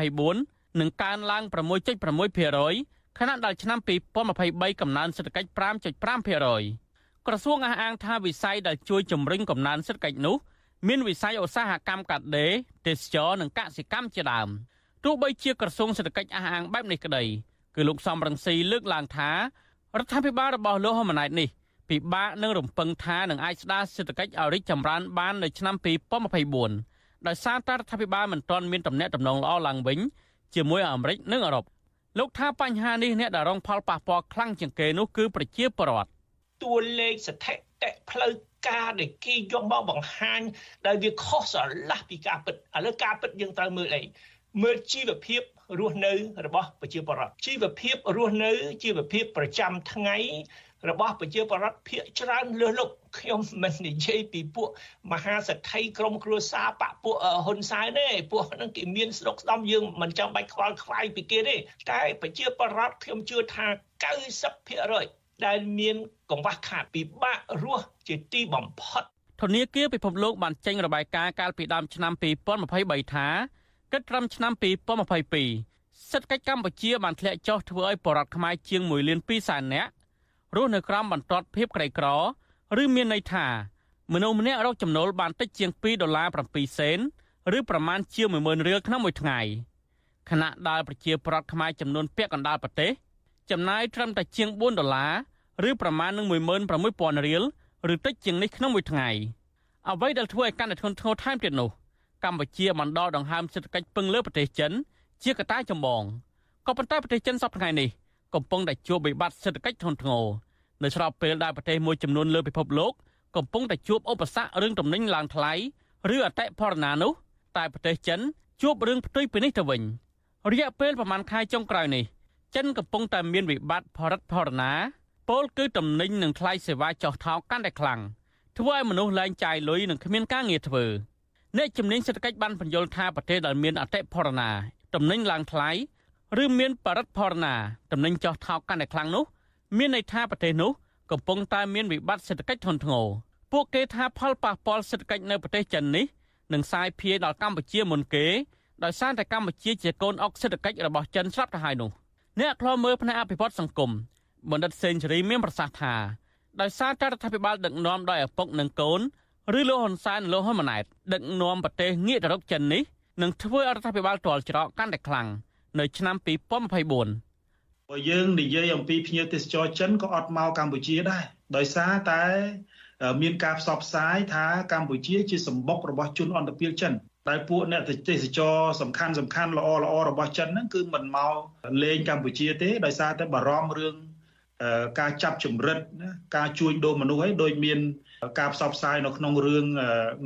2024 នឹងកើនឡើង6.6%ខណៈដែលឆ្នាំ2023កំណើនសេដ្ឋកិច្ច5.5%ក្រសួងអះអាងថាវិស័យដែលជួយជំរុញកំណើនសេដ្ឋកិច្ចនោះមានវិស័យឧស្សាហកម្មកាត់ដេរទេសចរនិងកសិកម្មជាដើមទោះបីជាក្រសួងសេដ្ឋកិច្ចអះអាងបែបនេះក្តីគឺលោកសំរងស៊ីលើកឡើងថារដ្ឋាភិបាលរបស់លោកហ៊ុនម៉ាណែតនេះពិបាកនឹងរំពឹងថានឹងអាចស្ដារសេដ្ឋកិច្ចឲ្យរីកចម្រើនបាននៅឆ្នាំ2024ដោយសារតែរដ្ឋាភិបាលមិនទាន់មានទំនាក់ទំនងល្អឡើងវិញ ជាមួយអាមេរិកនិងអឺរ៉ុបលោកថាបញ្ហានេះអ្នកដែលរងផលប៉ះពាល់ខ្លាំងជាងគេនោះគឺប្រជាពលរដ្ឋតួលេខស្ថិតិផ្លូវការដែលគេយកមកបង្ហាញដែលវាខុសស្រឡះពីការពិតឥឡូវការពិតយើងត្រូវមើលអីមើលជីវភាពរស់នៅរបស់ប្រជាពលរដ្ឋជីវភាពរស់នៅជីវភាពប្រចាំថ្ងៃ របស់ប្រជាពលរដ្ឋភាគច្រើនលើសលប់ខ្ញុំមិននិយាយពីពួកមហាសេដ្ឋីក្រមគ្រួសារបពពួកហ៊ុនសែនទេពួកហ្នឹងគេមានស្រុកស្ដំយើងមិនចាំបាច់ខ្វល់ខ្វាយពីគេទេតែប្រជាពលរដ្ឋខ្ញុំជឿថា90%ដែលមានកង្វះខាតពិបាករស់ជាទីបំផុតធនាគារពិភពលោកបានចេញរបាយការណ៍កាលពីដើមឆ្នាំ2023ថាគិតត្រឹមឆ្នាំ2022សេដ្ឋកិច្ចកម្ពុជាបានធ្លាក់ចុះធ្វើឲ្យបរតខ្មែរជាង1លាន2សែននាក់ រស់នៅក្រោមបន្ទាត់ភាពក្រីក្រឬមានន័យថាមនុស្សម្នាក់រកចំណូលបានតិចជាង2ដុល្លារ7សេនឬប្រមាណជា10000រៀលក្នុងមួយថ្ងៃខណៈដែលប្រជាប្រដ្ឋខ្មែរចំនួនពាក់កណ្ដាលប្រទេសចំណាយត្រឹមតែជាង4ដុល្លារឬប្រមាណនឹង16000រៀលឬតិចជាងនេះក្នុងមួយថ្ងៃអ្វីដែលធ្វើឲ្យកាន់តែធ្ងន់ធ្ងរថែមទៀតនោះកម្ពុជាបានដកដង្ហើមសេដ្ឋកិច្ចពឹងលើប្រទេសចិនជាកត្តាចម្បងក៏ប៉ុន្តែប្រទេសចិនសប្តាហ៍នេះ កំពុងតែជួបវិបត្តិសេដ្ឋកិច្ចធ្ងន់ធ្ងរនៅស្របពេលដែលប្រទេសមួយចំនួនលើពិភពលោកកំពុងតែជួបឧបសគ្គរឿងទំនិញឡើងថ្លៃឬអតិផរណានោះតែប្រទេសចិនជួបរឿងផ្ទុយពីនេះទៅវិញរយៈពេលប្រមាណខែចុងក្រោយនេះចិនកំពុងតែមានវិបត្តិផលិតផលណាពលគឺទំនិញនិងថ្លៃសេវាចុះថោកកាន់តែខ្លាំងធ្វើឲ្យមនុស្សលែងចាយលុយនិងគ្មានការងារធ្វើអ្នកជំនាញសេដ្ឋកិច្ចបានបញ្យល់ថាប្រទេសដែលមានអតិផរណាទំនិញឡើងថ្លៃ ឬមានបរិបទផរណាទំនិញចុះថោកកាន់តែខ្លាំងនោះ មានន័យថាប្រទេសនោះកំពុងតែមានវិបត្តិសេដ្ឋកិច្ចធ្ងន់ធ្ងរពួកគេថាផលប៉ះពាល់សេដ្ឋកិច្ចនៅប្រទេសចិននេះនឹងសាយភាយដល់កម្ពុជាមុនគេដោយសារតែកម្ពុជាជាកូនអុកសេដ្ឋកិច្ចរបស់ចិនស្រាប់ទៅហើយនោះអ្នកខ្លោមើលផ្នែកអភិវឌ្ឍសង្គមបណ្ឌិតសេនស៊ូរីមានប្រសាសន៍ថាដោយសារតែរដ្ឋាភិបាលដឹកនាំដោយឪពុកនិងកូនឬលោកហ៊ុនសែនលោកហ៊ុនម៉ាណែតដឹកនាំប្រទេសងាកទៅរកចិននេះនឹងធ្វើឲ្យរដ្ឋាភិបាលទាល់ច្រកកាន់តែខ្លាំង នៅឆ្នាំ2024បើយើងនិយាយអំពីភ្ញៀវទេសចរចិនក៏អត់មកកម្ពុជាដែរដោយសារតែមានការផ្សព្វផ្សាយថាកម្ពុជាជាសម្បុករបស់ជនអន្តរជាតិចិនតែពួកអ្នកទេសចរសំខាន់សំខាន់ល្អល្អរបស់ចិនហ្នឹងគឺមិនមកលេងកម្ពុជាទេដោយសារតែបារម្ភរឿងការចាប់ចម្រិតការជួញដូរមនុស្សឲ្យដូចមាន ការផ្សព្វផ្សាយនៅក្នុងរឿង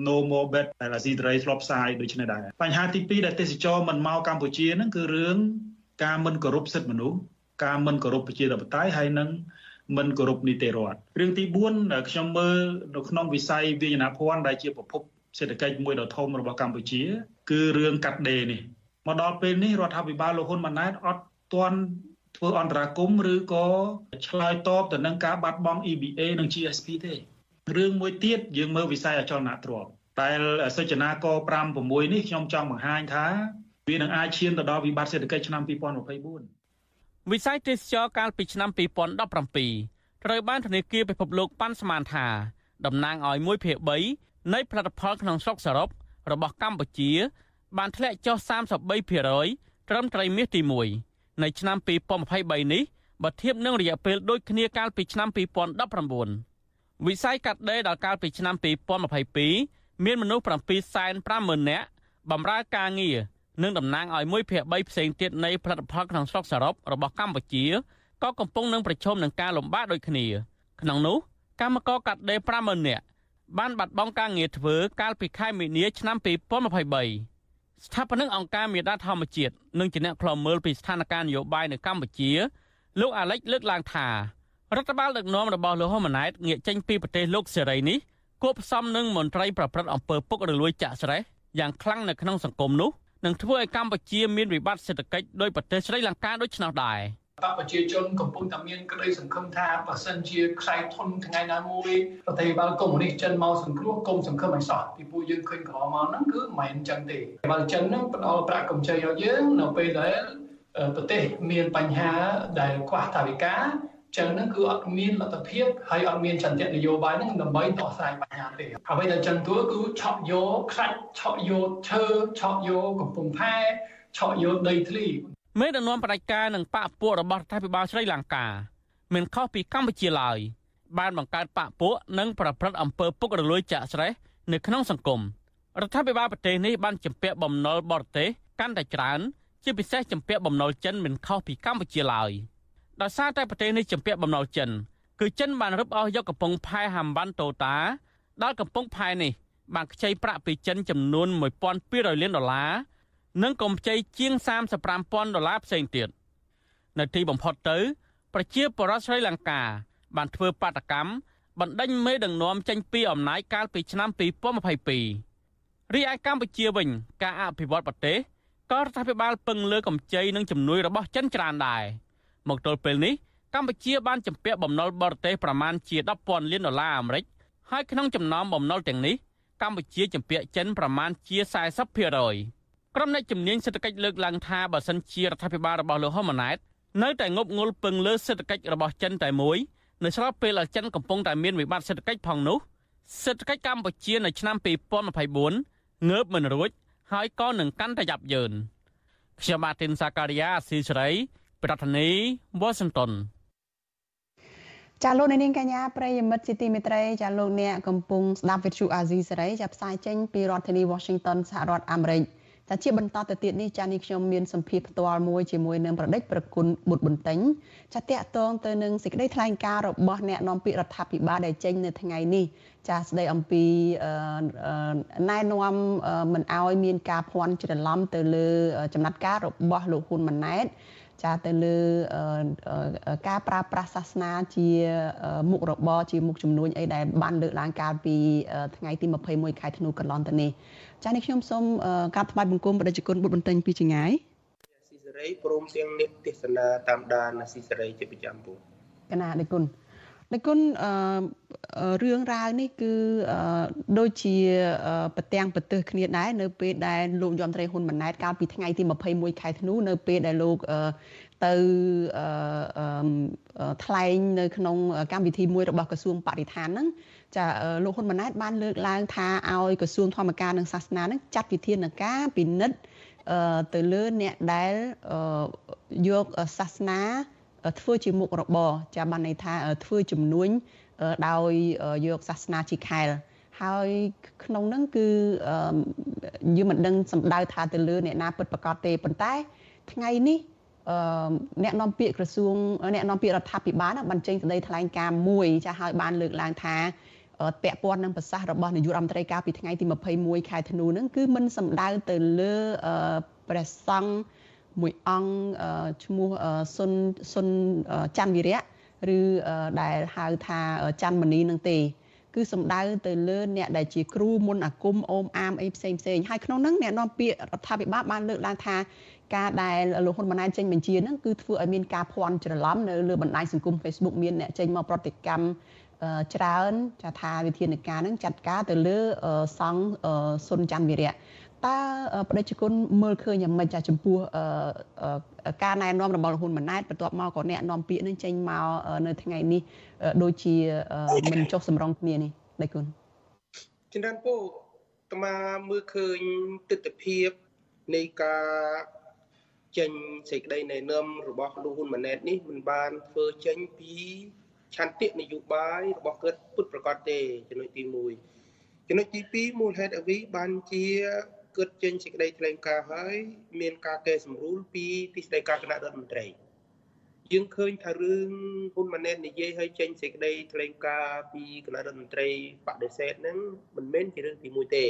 No More Bet ដែលអាស៊ីសេរីធ្លាប់ផ្សាយដូចនេះដែរបញ្ហាទី2ដែលទេសចរមិនមកកម្ពុជាហ្នឹងគឺរឿងការមិនគោរពសិទ្ធិមនុស្សការមិនគោរពប្រជាធិបតេយ្យហើយនឹងមិនគោរពនីតិរដ្ឋរឿងទី4ខ្ញុំមើលនៅក្នុងវិស័យវិញ្ញាណភ័ណ្ឌដែលជាប្រភពសេដ្ឋកិច្ចមួយដ៏ធំរបស់កម្ពុជា គឺរឿងកាត់ដេរនេះមកដល់ពេលនេះរដ្ឋាភិបាលលោកហ៊ុនម៉ាណែតអត់ទាន់ធ្វើអន្តរាគមឬក៏ឆ្លើយតបទៅនឹងការបាត់បង់ EBA និង GSP ទេ រឿងមួយទៀតយើងមើលវិស័យអចលនទ្រព្យដែលសិចនាក5 6នេះខ្ញុំចង់បង្ហាញថាវានឹងអាចឈានទៅដល់វិបត្តិសេដ្ឋកិច្ចឆ្នាំ2024វិស័យទេសចរកាលពីឆ្នាំ2017ត្រូវបានធនាគារពិភពលោកប៉ាន់ស្មានថាតំណាងឲ្យ1ភាគ3នៃផលិតផលក្នុងស្រុកសរុបរបស់កម្ពុជា បានធ្លាក់ចុះ33%ត្រឹមត្រីមាសទី1នៅឆ្នាំ2023នេះបើធៀបនឹងរយៈពេលដូចគ្នាកាលពីឆ្នាំ2019 វិស័យកាត់ដេរដល់កាលពីឆ្នាំ2022មានមនុស្ស750,000នាក់បម្រើការងារនិងតំណាងឲ្យ1ភាគ3ផ្សេងទៀតនៃផលិតផលក្នុងស្រុកសរុបរបស់កម្ពុជាក៏កំពុងនឹងប្រឈមនឹងការលំបាកដូចគ្នា ក្នុងនោះកម្មករកាត់ដេរ50,000នាក់បានបាត់បង់ការងារធ្វើកាលពីខែមីនាឆ្នាំ2023ស្ថាបនិកអង្គការមេដាធម្មជាតិនិងជាអ្នកខ្លំមើលពីស្ថានភាពនយោបាយនៅកម្ពុជាលោកអាលិចលើកឡើងថា រដ្ឋបាលដឹកនាំរបស់លោកហ៊ុនម៉ាណែតងាកចេញពីប្រទេសលោកសេរីនេះគួបផ្សំនឹងមន្ត្រីប្រព្រឹត្តអំពើពុករលួយចាក់ស្រេះយ៉ាងខ្លាំងនៅក្នុងសង្គមនោះនឹងធ្វើឲ្យកម្ពុជាមានវិបត្តិសេដ្ឋកិច្ចដោយប្រទេសស្រីលង្កាដូចឆ្នោតដែរបកប្រជាជនកំពុងតែមានក្តីសង្ឃឹមថាបើសិនជាខ្សែធនថ្ងៃណាមួយប្រទេសបាលកុម្មុយនីសចិនមកសង្គ្រោះគុំសង្ឃឹមឲ្យសោះពីពួកយើងឃើញកន្លងមកហ្នឹងគឺមិនមែនអញ្ចឹងទេបាលចិនហ្នឹងផ្ដល់ប្រាក់កម្ចីឲ្យយើងនៅពេលដែលប្រទេសមានបញ្ហាដែលខ្វះថវិកា ចឹងហ្នឹងគឺអត់មានលទ្ធភាពហើយអត់មានចន្ទៈនយោបាយហ្នឹងដើម្បីដោះស្រាយបញ្ហាទេអ្វីដែលចឹងទួគឺឆក់យកខ្លាច់ឆក់យកឈើឆក់យកកំពង់ផែឆក់យកដីធ្លីមេដឹកនាំបដិការនិងបកពួករបស់រដ្ឋាភិបាលស្រីលង្កាមិនខុសពីកម្ពុជាឡើយបានបង្កើតបកពួកនិងប្រព្រឹត្តអំពើពុករលួយចាក់ស្រេះនៅក្នុងសង្គមរដ្ឋាភិបាលប្រទេសនេះបានជំពាក់បំណុលបរទេសកាន់តែច្រើន ជាពិសេសជំពាក់បំណុលចិនមិនខុសពីកម្ពុជាឡើយ។ ដោយសារតែប្រទេសនេះជំពាក់បំណុលចិនគឺចិនបានរឹបអូសយកកំពង់ផែហាំវ៉ាន់តូតាដល់កំពង់ផែនេះបានខ្ចីប្រាក់ពីចិនចំនួន1200លានដុល្លារនិងកម្ចីជាង35000ដុល្លារផ្សេងទៀតនៅទីបំផុតទៅ ប្រជាពលរដ្ឋស្រីលង្កា បានធ្វើបាតកម្មបណ្ដេញមេដឹកនាំចេញពីអំណាចកាលពីឆ្នាំ2022រីឯកម្ពុជាវិញ ការអភិវឌ្ឍប្រទេសក៏រដ្ឋាភិបាលពឹងលើកម្ចីនិងជំនួយរបស់ចិនច្រើនដែរ។ មកទល់ពេលនេះកម្ពុជាបានជំពាក់បំណុលបរទេសប្រមាណជា10,000លានដុល្លារអាមេរិកហើយក្នុងចំណោមបំណុលទាំងនេះកម្ពុជាជំពាក់ចិនប្រមាណជា40%ក្រុមអ្នកជំនាញសេដ្ឋកិច្ចលើកឡើងថាបើសិនជារដ្ឋាភិបាលរបស់លោកហ៊ុនម៉ាណែតនៅតែងប់ងល់ពឹងលើសេដ្ឋកិច្ចរបស់ចិនតែមួយនៅស្របពេលដែលចិនកំពុងតែមានវិបត្តិសេដ្ឋកិច្ចផងនោះសេដ្ឋកិច្ចកម្ពុជានៅឆ្នាំ2024ងើបមិនរួចហើយក៏នឹងកាន់តែយ៉ាប់យ៉ឺនខ្ញុំបាទទីនសាការីយ៉ាស៊ីសេរី ប្រធានីវ៉ាស៊ីនតោនចាលោកនាងកញ្ញាប្រិយមិត្តជាទីមេត្រីចាលោកអ្នកកំពុងស្ដាប់វិទ្យុអាស៊ីសេរីចាផ្សាយចេញពីរដ្ឋធានី Washington សហរដ្ឋអាមេរិកចាជាបន្តទៅទៀតនេះចានេះខ្ញុំមានសម្ភារផ្ទាល់មួយជាមួយនឹងប្រដេចប្រគុណបុត្របន្ទិញចាតកតងទៅនឹងសេចក្តីថ្លែងការណ៍របស់អ្នកនាំពាក្យរដ្ឋាភិបាលដែលចេញនៅថ្ងៃនេះចាស្ដីអំពីណែនាំមិនអោយមានការភ័ន្តច្រឡំទៅលើចំណាត់ការរបស់លោកហ៊ុនម៉ាណែត ចាទៅលើការប្រើប្រាស់សាសនាជាមុខរបរជាមុខជំនួញអីដែលបានលើកឡើងកាលពីថ្ងៃទី21ខែធ្នូកន្លងទៅនេះចានេះខ្ញុំសូមកាប់ថ្វាយបង្គំប្រជាជនបុត្របន្ទិញពីចងាយស៊ីសេរីព្រមទាំងនិទេសនាតាមដានស៊ីសេរីជាប្រចាំពូកណាដឹកគុណ ដឹកគុណអឺរឿងរ៉ាវនេះគឺដូចជាប្រទាំងប្រទើសគ្នាដែរនៅពេលដែលលោកយមត្រីហ៊ុនម៉ាណែតកាលពីថ្ងៃទី21ខែធ្នូនៅពេលដែលលោកទៅថ្លែងនៅក្នុងកម្មវិធីមួយរបស់ក្រសួងបរិស្ថានហ្នឹងចាលោកហ៊ុនម៉ាណែតបានលើកឡើងថាឲ្យក្រសួងធម្មការនិងសាសនានឹងចាត់វិធានការពិនិត្យទៅលើអ្នកដែលយកសាសនា ធ្វើជាមុខរបរចាបានន័យថាធ្វើជំនួញដោយយកសាសនាជាខែលហើយក្នុងនោះគឺយើងមិនដឹងសម្ដៅថាទៅលើអ្នកណាពិតប្រកបទេប៉ុន្តែថ្ងៃនេះអ្នកនាំពាក្យក្រសួងអ្នកនាំពាក្យរដ្ឋាភិបាលបានចេញសេចក្តីថ្លែងការណ៍មួយចាស់ឲ្យបានលើកឡើងថាពាក់ព័ន្ធនឹងប្រសាសន៍របស់នាយករដ្ឋមន្ត្រីកាលពីថ្ងៃទី21ខែធ្នូហ្នឹងគឺមិនសំដៅទៅលើព្រះសង្ឃ មួយអង្គឈ្មោះសុនសុនច័ន្ទវិរៈឬដែលហៅថាច័ន្ទមនីនឹងទេ គឺសំដៅទៅលើអ្នកដែលជាគ្រូមុនអាគមអូមអាមអីផ្សេងផ្សេងហើយក្នុងហ្នឹងអ្នកនាំពាក្យរដ្ឋាភិបាលបានលើកឡើងថាការដែលលោកហ៊ុនម៉ាណែតចេញបញ្ជាហ្នឹងគឺធ្វើឲ្យមានការភ័ន្តច្រឡំនៅលើបណ្ដាញសង្គម Facebook មានអ្នកចេញមកប្រតិកម្មច្រើនចាថាវិធានការហ្នឹងចាត់ការទៅលើសង្ឃសុនច័ន្ទវិរៈ តើប្រតិជនគុណមើលឃើញយ៉ាងម៉េចចាចំពោះការណែនាំរបស់ហ៊ុនម៉ាណែតបន្ទាប់មកក៏អ្នកនាំពាក្យនឹងចេញមកនៅថ្ងៃនេះដូចជាមិនចុះសម្រងគ្នានេះដៃគុណចិនរានពោតមាមើលឃើញទស្សនវិជ្ជានៃការចេញសេចក្តីណែនាំរបស់លោកហ៊ុនម៉ាណែតនេះមិនបានធ្វើចេញពីឆន្ទៈនយោបាយរបស់គាត់ពុតប្រកាសទេចំណុចទី1ចំណុចទី2មូលហេតុអ្វីបានជា គាត់ចេញសេចក្តីថ្លែងការណ៍ហើយមានការកែសម្រួលពីទីស្តីការគណៈរដ្ឋមន្ត្រីយើងឃើញថារឿងហ៊ុនម៉ាណែតនិយាយឲ្យចេញសេចក្តីថ្លែងការណ៍ពីគណៈរដ្ឋមន្ត្រីបដិសេធហ្នឹងមិនមែនជារឿងទី1ទេ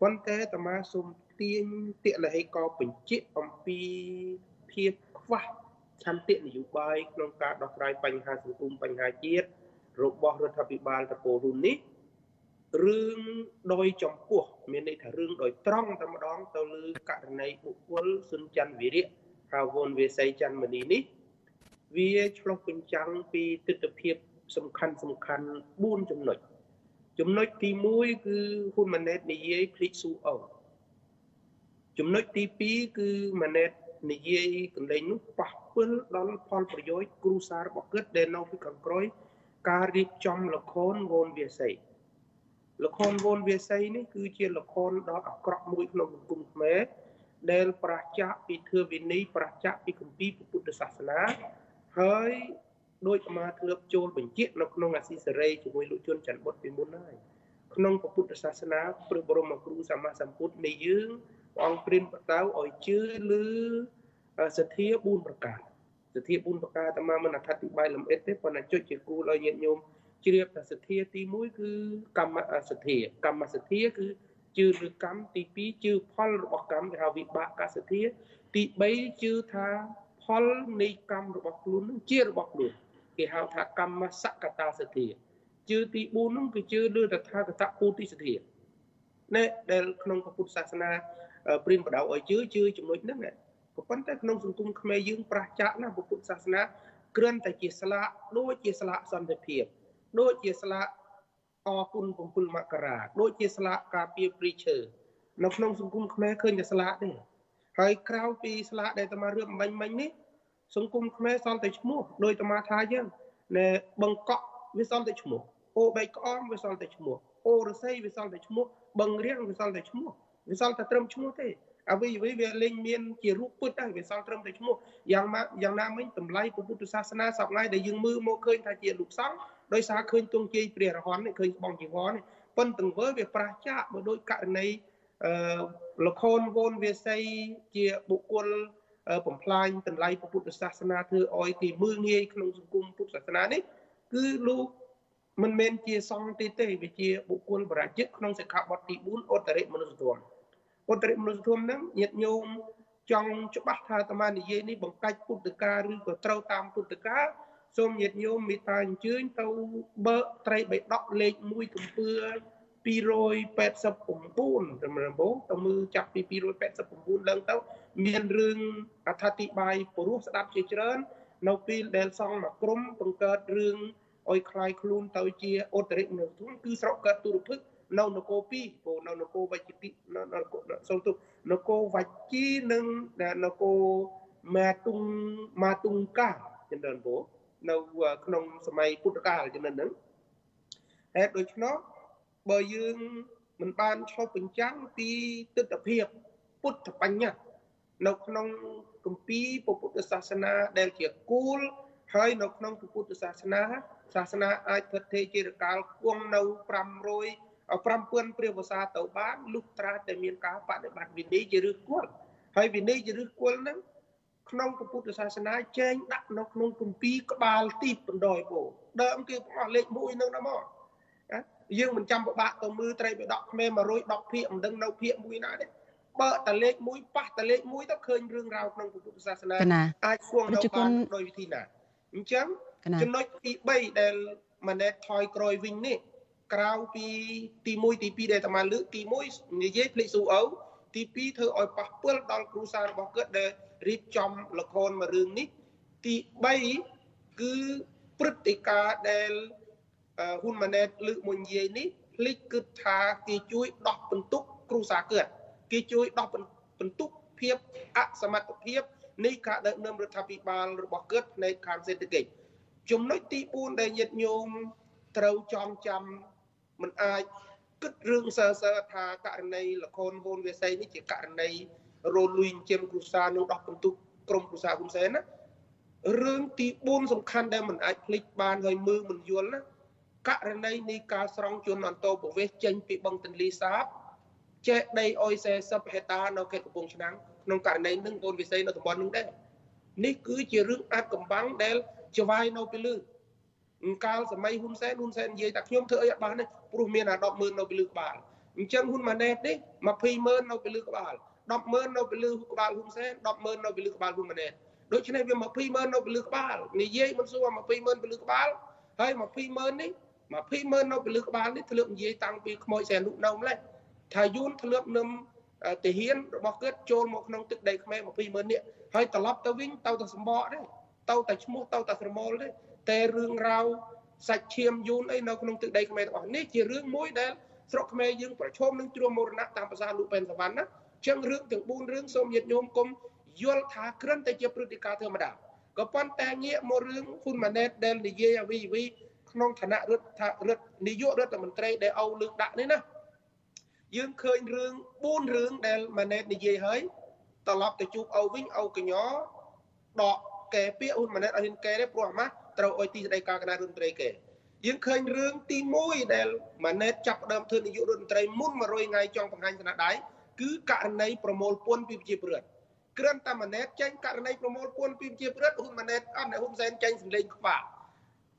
ប៉ុន្តែតាមាសូមទាញតិលហេកបញ្ជាក់អំពីភាពខ្វះឆន្ទៈនយោបាយក្នុងការដោះស្រាយបញ្ហាសង្គមបញ្ហាជាតិរបស់រដ្ឋាភិបាលតកូលហ៊ុននេះ រឿងដោយចំពោះ មានន័យថារឿងដោយត្រង់តែម្ដងទៅលើករណីបុគ្គលសុនច័ន្ទវិរៈហៅវនវាស័យច័ន្ទមនីនេះវាឆ្លុះបញ្ចាំងពីទស្សនវិជ្ជាសំខាន់សំខាន់4ចំណុចចំណុចទី1គឺហ៊ុនម៉ាណែតនិយាយភ្លេចស៊ូអោចំណុចទី2គឺម៉ាណែតនិយាយកន្លែងនោះប៉ះពិលដល់ផលប្រយោជន៍គ្រួសាររបស់គាត់ដែលនៅពីខាងក្រោយការរៀបចំលខនវនវាស័យ លខនវនវាស័យនេះគឺជាលខនដ៏អាក្រក់មួយក្នុងសង្គមខ្មែរដែលប្រឆាចពីធឿវិន័យប្រឆាចពីគម្ពីរពុទ្ធសាសនាហើយដោយអាមាធ្លាប់ចូលបញ្ជាក់នៅក្នុងអាស៊ីសេរីជាមួយលោកជុនច័ន្ទបុតពីមុនហើយក្នុងពុទ្ធសាសនាព្រះបរមគ្រូសម្មាសម្ពុទ្ធនៃយើងព្រះអង្គព្រានបតៅឲ្យជឿលើសទ្ធា4ប្រការសទ្ធា4ប្រការតាមមិនអធិប្បាយលម្អិតទេប៉ុន្តែចុចជាគូលឲ្យញាតិញោម ជ្រាបថាសទ្ធាទី1គឺកម្មសទ្ធាកម្មសទ្ធាគឺជឿលើកម្មទី2ជឿផលរបស់កម្មគេហៅវិបាកកសទ្ធា ទី3ជឿថាផលនៃកម្មរបស់ខ្លួននឹងជារបស់ខ្លួនគេហៅថាកម្មសកតាសទ្ធាជឿទី4នោះគឺជឿលើតថាគតពុទ្ធិសទ្ធាណែដែលក្នុងពុទ្ធសាសនាព្រានបដៅឲ្យជឿជឿចំណុចហ្នឹងក៏ប៉ុន្តែក្នុងសង្គមខ្មែរយើងប្រះចាក់ណាពុទ្ធសាសនាគ្រាន់តែជាស្លាកដូចជាស្លាកសន្តិភាព ដូចជាស្លាកអគុណ7មករាដូចជាស្លាកការពារព្រីឈើនៅក្នុងសង្គមខ្មែរឃើញតែស្លាកទេហើយក្រៅពីស្លាកដែលតាមារឿងបាញ់មិញនេះសង្គមខ្មែរសល់តែឈ្មោះដោយតាមាថាយើងណែបង្កក់វាសល់តែឈ្មោះអូបែកក្អមវាសល់តែឈ្មោះអូរស័យវាសល់តែឈ្មោះបឹងរៀងវាសល់តែឈ្មោះវាសល់តែត្រឹមឈ្មោះទេអ្វីអ្វីវាលែងមានជារូបពុទ្ធហើយវាសល់ត្រឹមតែឈ្មោះយ៉ាងម៉ាយ៉ាងណាមិញតម្លៃពុទ្ធសាសនាសប្ងៃដែលយើងមើលមកឃើញថាជាលោកសង្ឃ ដោយសារឃើញទងជ័យព្រះរហន្តនេះឃើញបងជីវរនេះប៉ុន្តែទង្វើវាប្រះចាកបើដូចករណីអឺលខូនវូនវាស័យជាបុគ្គលបំផ្លាញតម្លៃពុទ្ធសាសនាធ្វើឲ្យគេមើលងាយក្នុងសង្គមពុទ្ធសាសនានេះគឺលោកមិនមែនជាសង្ឃទេទេវាជាបុគ្គលបរាជិកក្នុងសិក្ខាបទទី4ឧត្តរិមនុស្សធម៌ឧត្តរិមនុស្សធម៌ហ្នឹងញាតិញោមចង់ច្បាស់ថាអាត្មានិយាយនេះបង្កាច់ពុទ្ធកាឬក៏ត្រូវតាមពុទ្ធកា សូមញាតិញោមមេត្តាអញ្ជើញទៅបើកត្រីបៃដកលេខ1កំពឿ289តម្រងទៅមើលចាប់ពី289ឡើងទៅមានរឿងអត្ថាធិប្បាយព្រោះស្ដាប់ជាច្រើន នៅពេលដែលសង្ឃមកក្រុមបង្កើតរឿងឲ្យคลายខ្លួនទៅជាអតរិមនុស្សទុនគឺស្រុកកើតទុរភិកនៅនគរ2ព្រោះនៅនគរវជ្ជតិនៅសូមទុនគរវជ្ជីនិងនគរម៉ាតុងម៉ាតុងកាចំណិនព្រោះ នៅក្នុងសម័យពុទ្ធកាលចំណិនហ្នឹងហេតុដូច្នោះបើយើងមិនបានឆ្លុះបញ្ចាំងពីទស្សនវិជ្ជាពុទ្ធបញ្ញត្តិនៅក្នុងគម្ពីរពុទ្ធសាសនាដែលជាគូលហើយនៅក្នុងពុទ្ធសាសនាសាសនាអាចប្រតិជារកាលគង់នៅ500 5000ព្រះវសាទៅបានលុះត្រាតែមានការបដិបត្តិវិន័យជាឫសគល់ហើយវិន័យជាឫសគល់ហ្នឹង ក្នុងពុទ្ធសាសនាចែងដាក់នៅក្នុងគម្ពីរក្បាលទីបណ្ដោយពោដើមគេផ្ោះលេខ1នឹងដល់មកយើងមិនចាំពិបាកទៅមើលត្រីបិដកខ្មែរ110ភាគមិនដឹងនៅភាគមួយណាទេបើតលេខមួយប៉ះតលេខមួយទៅឃើញរឿងរ៉ាវក្នុងពុទ្ធសាសនាអាចគួងនៅបានដោយវិធីណាអញ្ចឹងចំណុចទី3ដែលម៉ាណែតថយក្រោយវិញនេះក្រៅពីទី1ទី2ដែលតាមកលើកទី1និយាយភ្លេចស៊ូអោ ទី2ធ្វើឲ្យប៉ះពាល់ដល់គ្រួសាររបស់គាត់ដែលរៀបចំល្ខោនមួយរឿងនេះទី3គឺព្រឹត្តិការណ៍ដែលហ៊ុនម៉ាណែតលើកមួយនិយាយនេះភ្លេចគិតថាគេជួយដោះបន្ទុកគ្រួសារគាត់គេជួយដោះបន្ទុកភាពអសមត្ថភាពនៃការដឹកនាំរដ្ឋាភិបាលរបស់គាត់ในខាងសេដ្ឋកិច្ចចំណុចទី4ដែលញាតិញោមត្រូវចងចាំមិនអាច គិតរឿងសើសើថាករណីលខូនហ៊ុនវាស័យនេះជាករណីរលួយជាគ្រួសារនោះដោះបន្ទុកក្រុមគ្រួសារហ៊ុនសែនណារឿងទី4សំខាន់ដែលមិនអាចភ្លេចបានហើយមើលមិនយល់ណាករណីនៃការស្រង់ជនអន្តោប្រវេសចេញពីបឹងទន្លេសាបចែកដីអុយ40ហិកតានៅខេត្តកំពង់ឆ្នាំងក្នុងករណីនឹងហ៊ុនវិស័យនៅតំបន់នឹងដែរនេះគឺជារឿងអាចកំបាំងដែលច្វាយនៅពីលើ កាលសម័យហ៊ុនសែនហ៊ុនសែននិយាយថាខ្ញុំធ្វើអីអត់បានទេព្រោះមានអា100000នៅពីលើក្បាលអញ្ចឹងហ៊ុនម៉ាណែតនេះ20000នៅពីលើក្បាល100000នៅពីលើក្បាលហ៊ុនសែន100000នៅពីលើក្បាលហ៊ុនម៉ាណែតដូច្នេះវា20000នៅពីលើក្បាលនិយាយមិនសួរ20000ពីលើក្បាលហើយ20000នេះ20000នៅពីលើក្បាលនេះធ្លាប់និយាយតាំងពីខ្មោចសែនលុកនៅម្លេះថាយួនធ្លាប់នឹមទាហានរបស់គាត់ចូលមកក្នុងទឹកដីខ្មែរ20000នាក់ហើយត្រឡប់ទៅវិញទៅតែសម្បកទេទៅតែឈ្មោះទៅតែស្រមោលទេ តែរឿងរ៉ាវសាច់ឈាមយូនអីនៅក្នុងទឹកដីខ្មែរទាំងអស់នេះជារឿងមួយដែលស្រុកខ្មែរយើងប្រឈមនឹងជ្រួមមរណៈតាមភាសាលោកប៉ែនសវណ្ណណាចឹងរឿងទាំង4រឿងសូមញាតិញោមគុំយល់ថាគ្រាន់តែជាព្រឹត្តិការណ៍ធម្មតាក៏ប៉ុន្តែងាកមករឿងហ៊ុនម៉ាណែតដែលនិយាយអវីវីក្នុងឋានៈរដ្ឋរដ្ឋនាយករដ្ឋមន្ត្រីដែលអោលើកដាក់នេះណាយើងឃើញរឿង4រឿងដែលម៉ាណែតនិយាយហើយត្រឡប់ទៅជួបអោវិញអោកញ្ញដកកែពាក្យហ៊ុនម៉ាណែតឲ្យហ៊ានកែទេព្រោះអាម៉ាស់ ត្រូវឲ្យទីស្តីការគណៈរដ្ឋមន្ត្រីគេយើងឃើញរឿងទី1ដែលម៉ាណែតចាប់ផ្ដើមធ្វើនាយករដ្ឋមន្ត្រីមុន100ថ្ងៃចង់បង្ហាញឋានៈដៃគឺករណីប្រមូលពន្ធពីប្រជាពលរដ្ឋគ្រាន់តែម៉ាណែតចេញករណីប្រមូលពន្ធពីប្រជាពលរដ្ឋហ៊ុនម៉ាណែតអត់ហ៊ុនសែនចេញសម្លេងខ្វាក់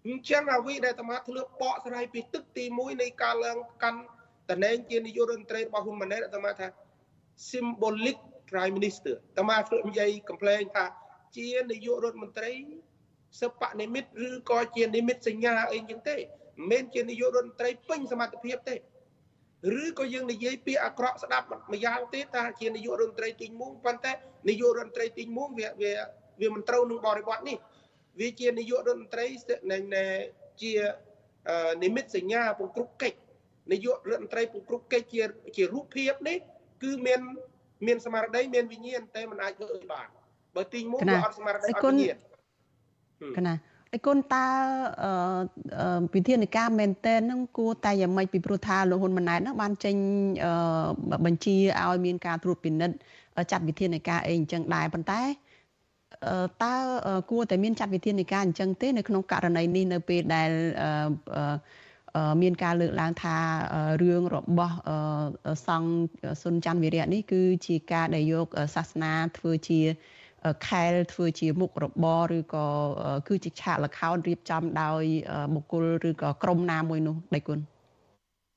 អញ្ចឹងអ្វីដែលអាត្មាធ្លាប់បកស្រាយពីទឹកទី1នៃការឡើងកាន់តំណែងជានាយករដ្ឋមន្ត្រីរបស់ហ៊ុនម៉ាណែតអាត្មាថា symbolic prime minister អាត្មាធ្លាប់និយាយកំ pl ែងថាជានាយករដ្ឋមន្ត្រី សិបនិមិត្តឬក៏ជានិមិត្តសញ្ញាអីចឹងទេមិនមែនជានាយករដ្ឋមន្ត្រីពេញសមត្ថភាពទេឬក៏យើងនិយាយពាក្យអាក្រក់ស្ដាប់ម្យ៉ាងទៀតថាជានាយករដ្ឋមន្ត្រីទី1ប៉ុន្តែនាយករដ្ឋមន្ត្រីទី1វាវាវាមិនត្រូវនឹងបរិបទនេះវាជានាយករដ្ឋមន្ត្រីជានិមិត្តសញ្ញាពង្គ្រប់កិច្ចនាយករដ្ឋមន្ត្រីពង្គ្រប់កិច្ចជាជារូបភាពនេះគឺមានមានស្មារតីមានវិញ្ញាណតែមិនអាចធ្វើឲ្យបានបើទី1វាអត់ស្មារតីអត់វិញ្ញាណ កណាឥឯគុណតើវិធានការមែនតែនហ្នឹងគួរតែយ៉ាងម៉េចពីព្រោះថាលោកហ៊ុនម៉ាណែតហ្នឹងបានចេញបញ្ជាឲ្យមានការត្រួតពិនិត្យចាត់វិធានការអីអញ្ចឹងដែរប៉ុន្តែតើគួរតែមានចាត់វិធានការអញ្ចឹងទេនៅក្នុងករណីនេះនៅពេលដែលមានការលើកឡើងថារឿងរបស់សង្ឃសុនច័ន្ទវិរៈនេះគឺជាការដែលយកសាសនាធ្វើជា ខែលធ្វើជាមុខរបរឬក៏គឺជាឆាកលខោនរៀបចំដោយបុគ្គលឬក៏ក្រុមណាមួយនោះដៃគុណ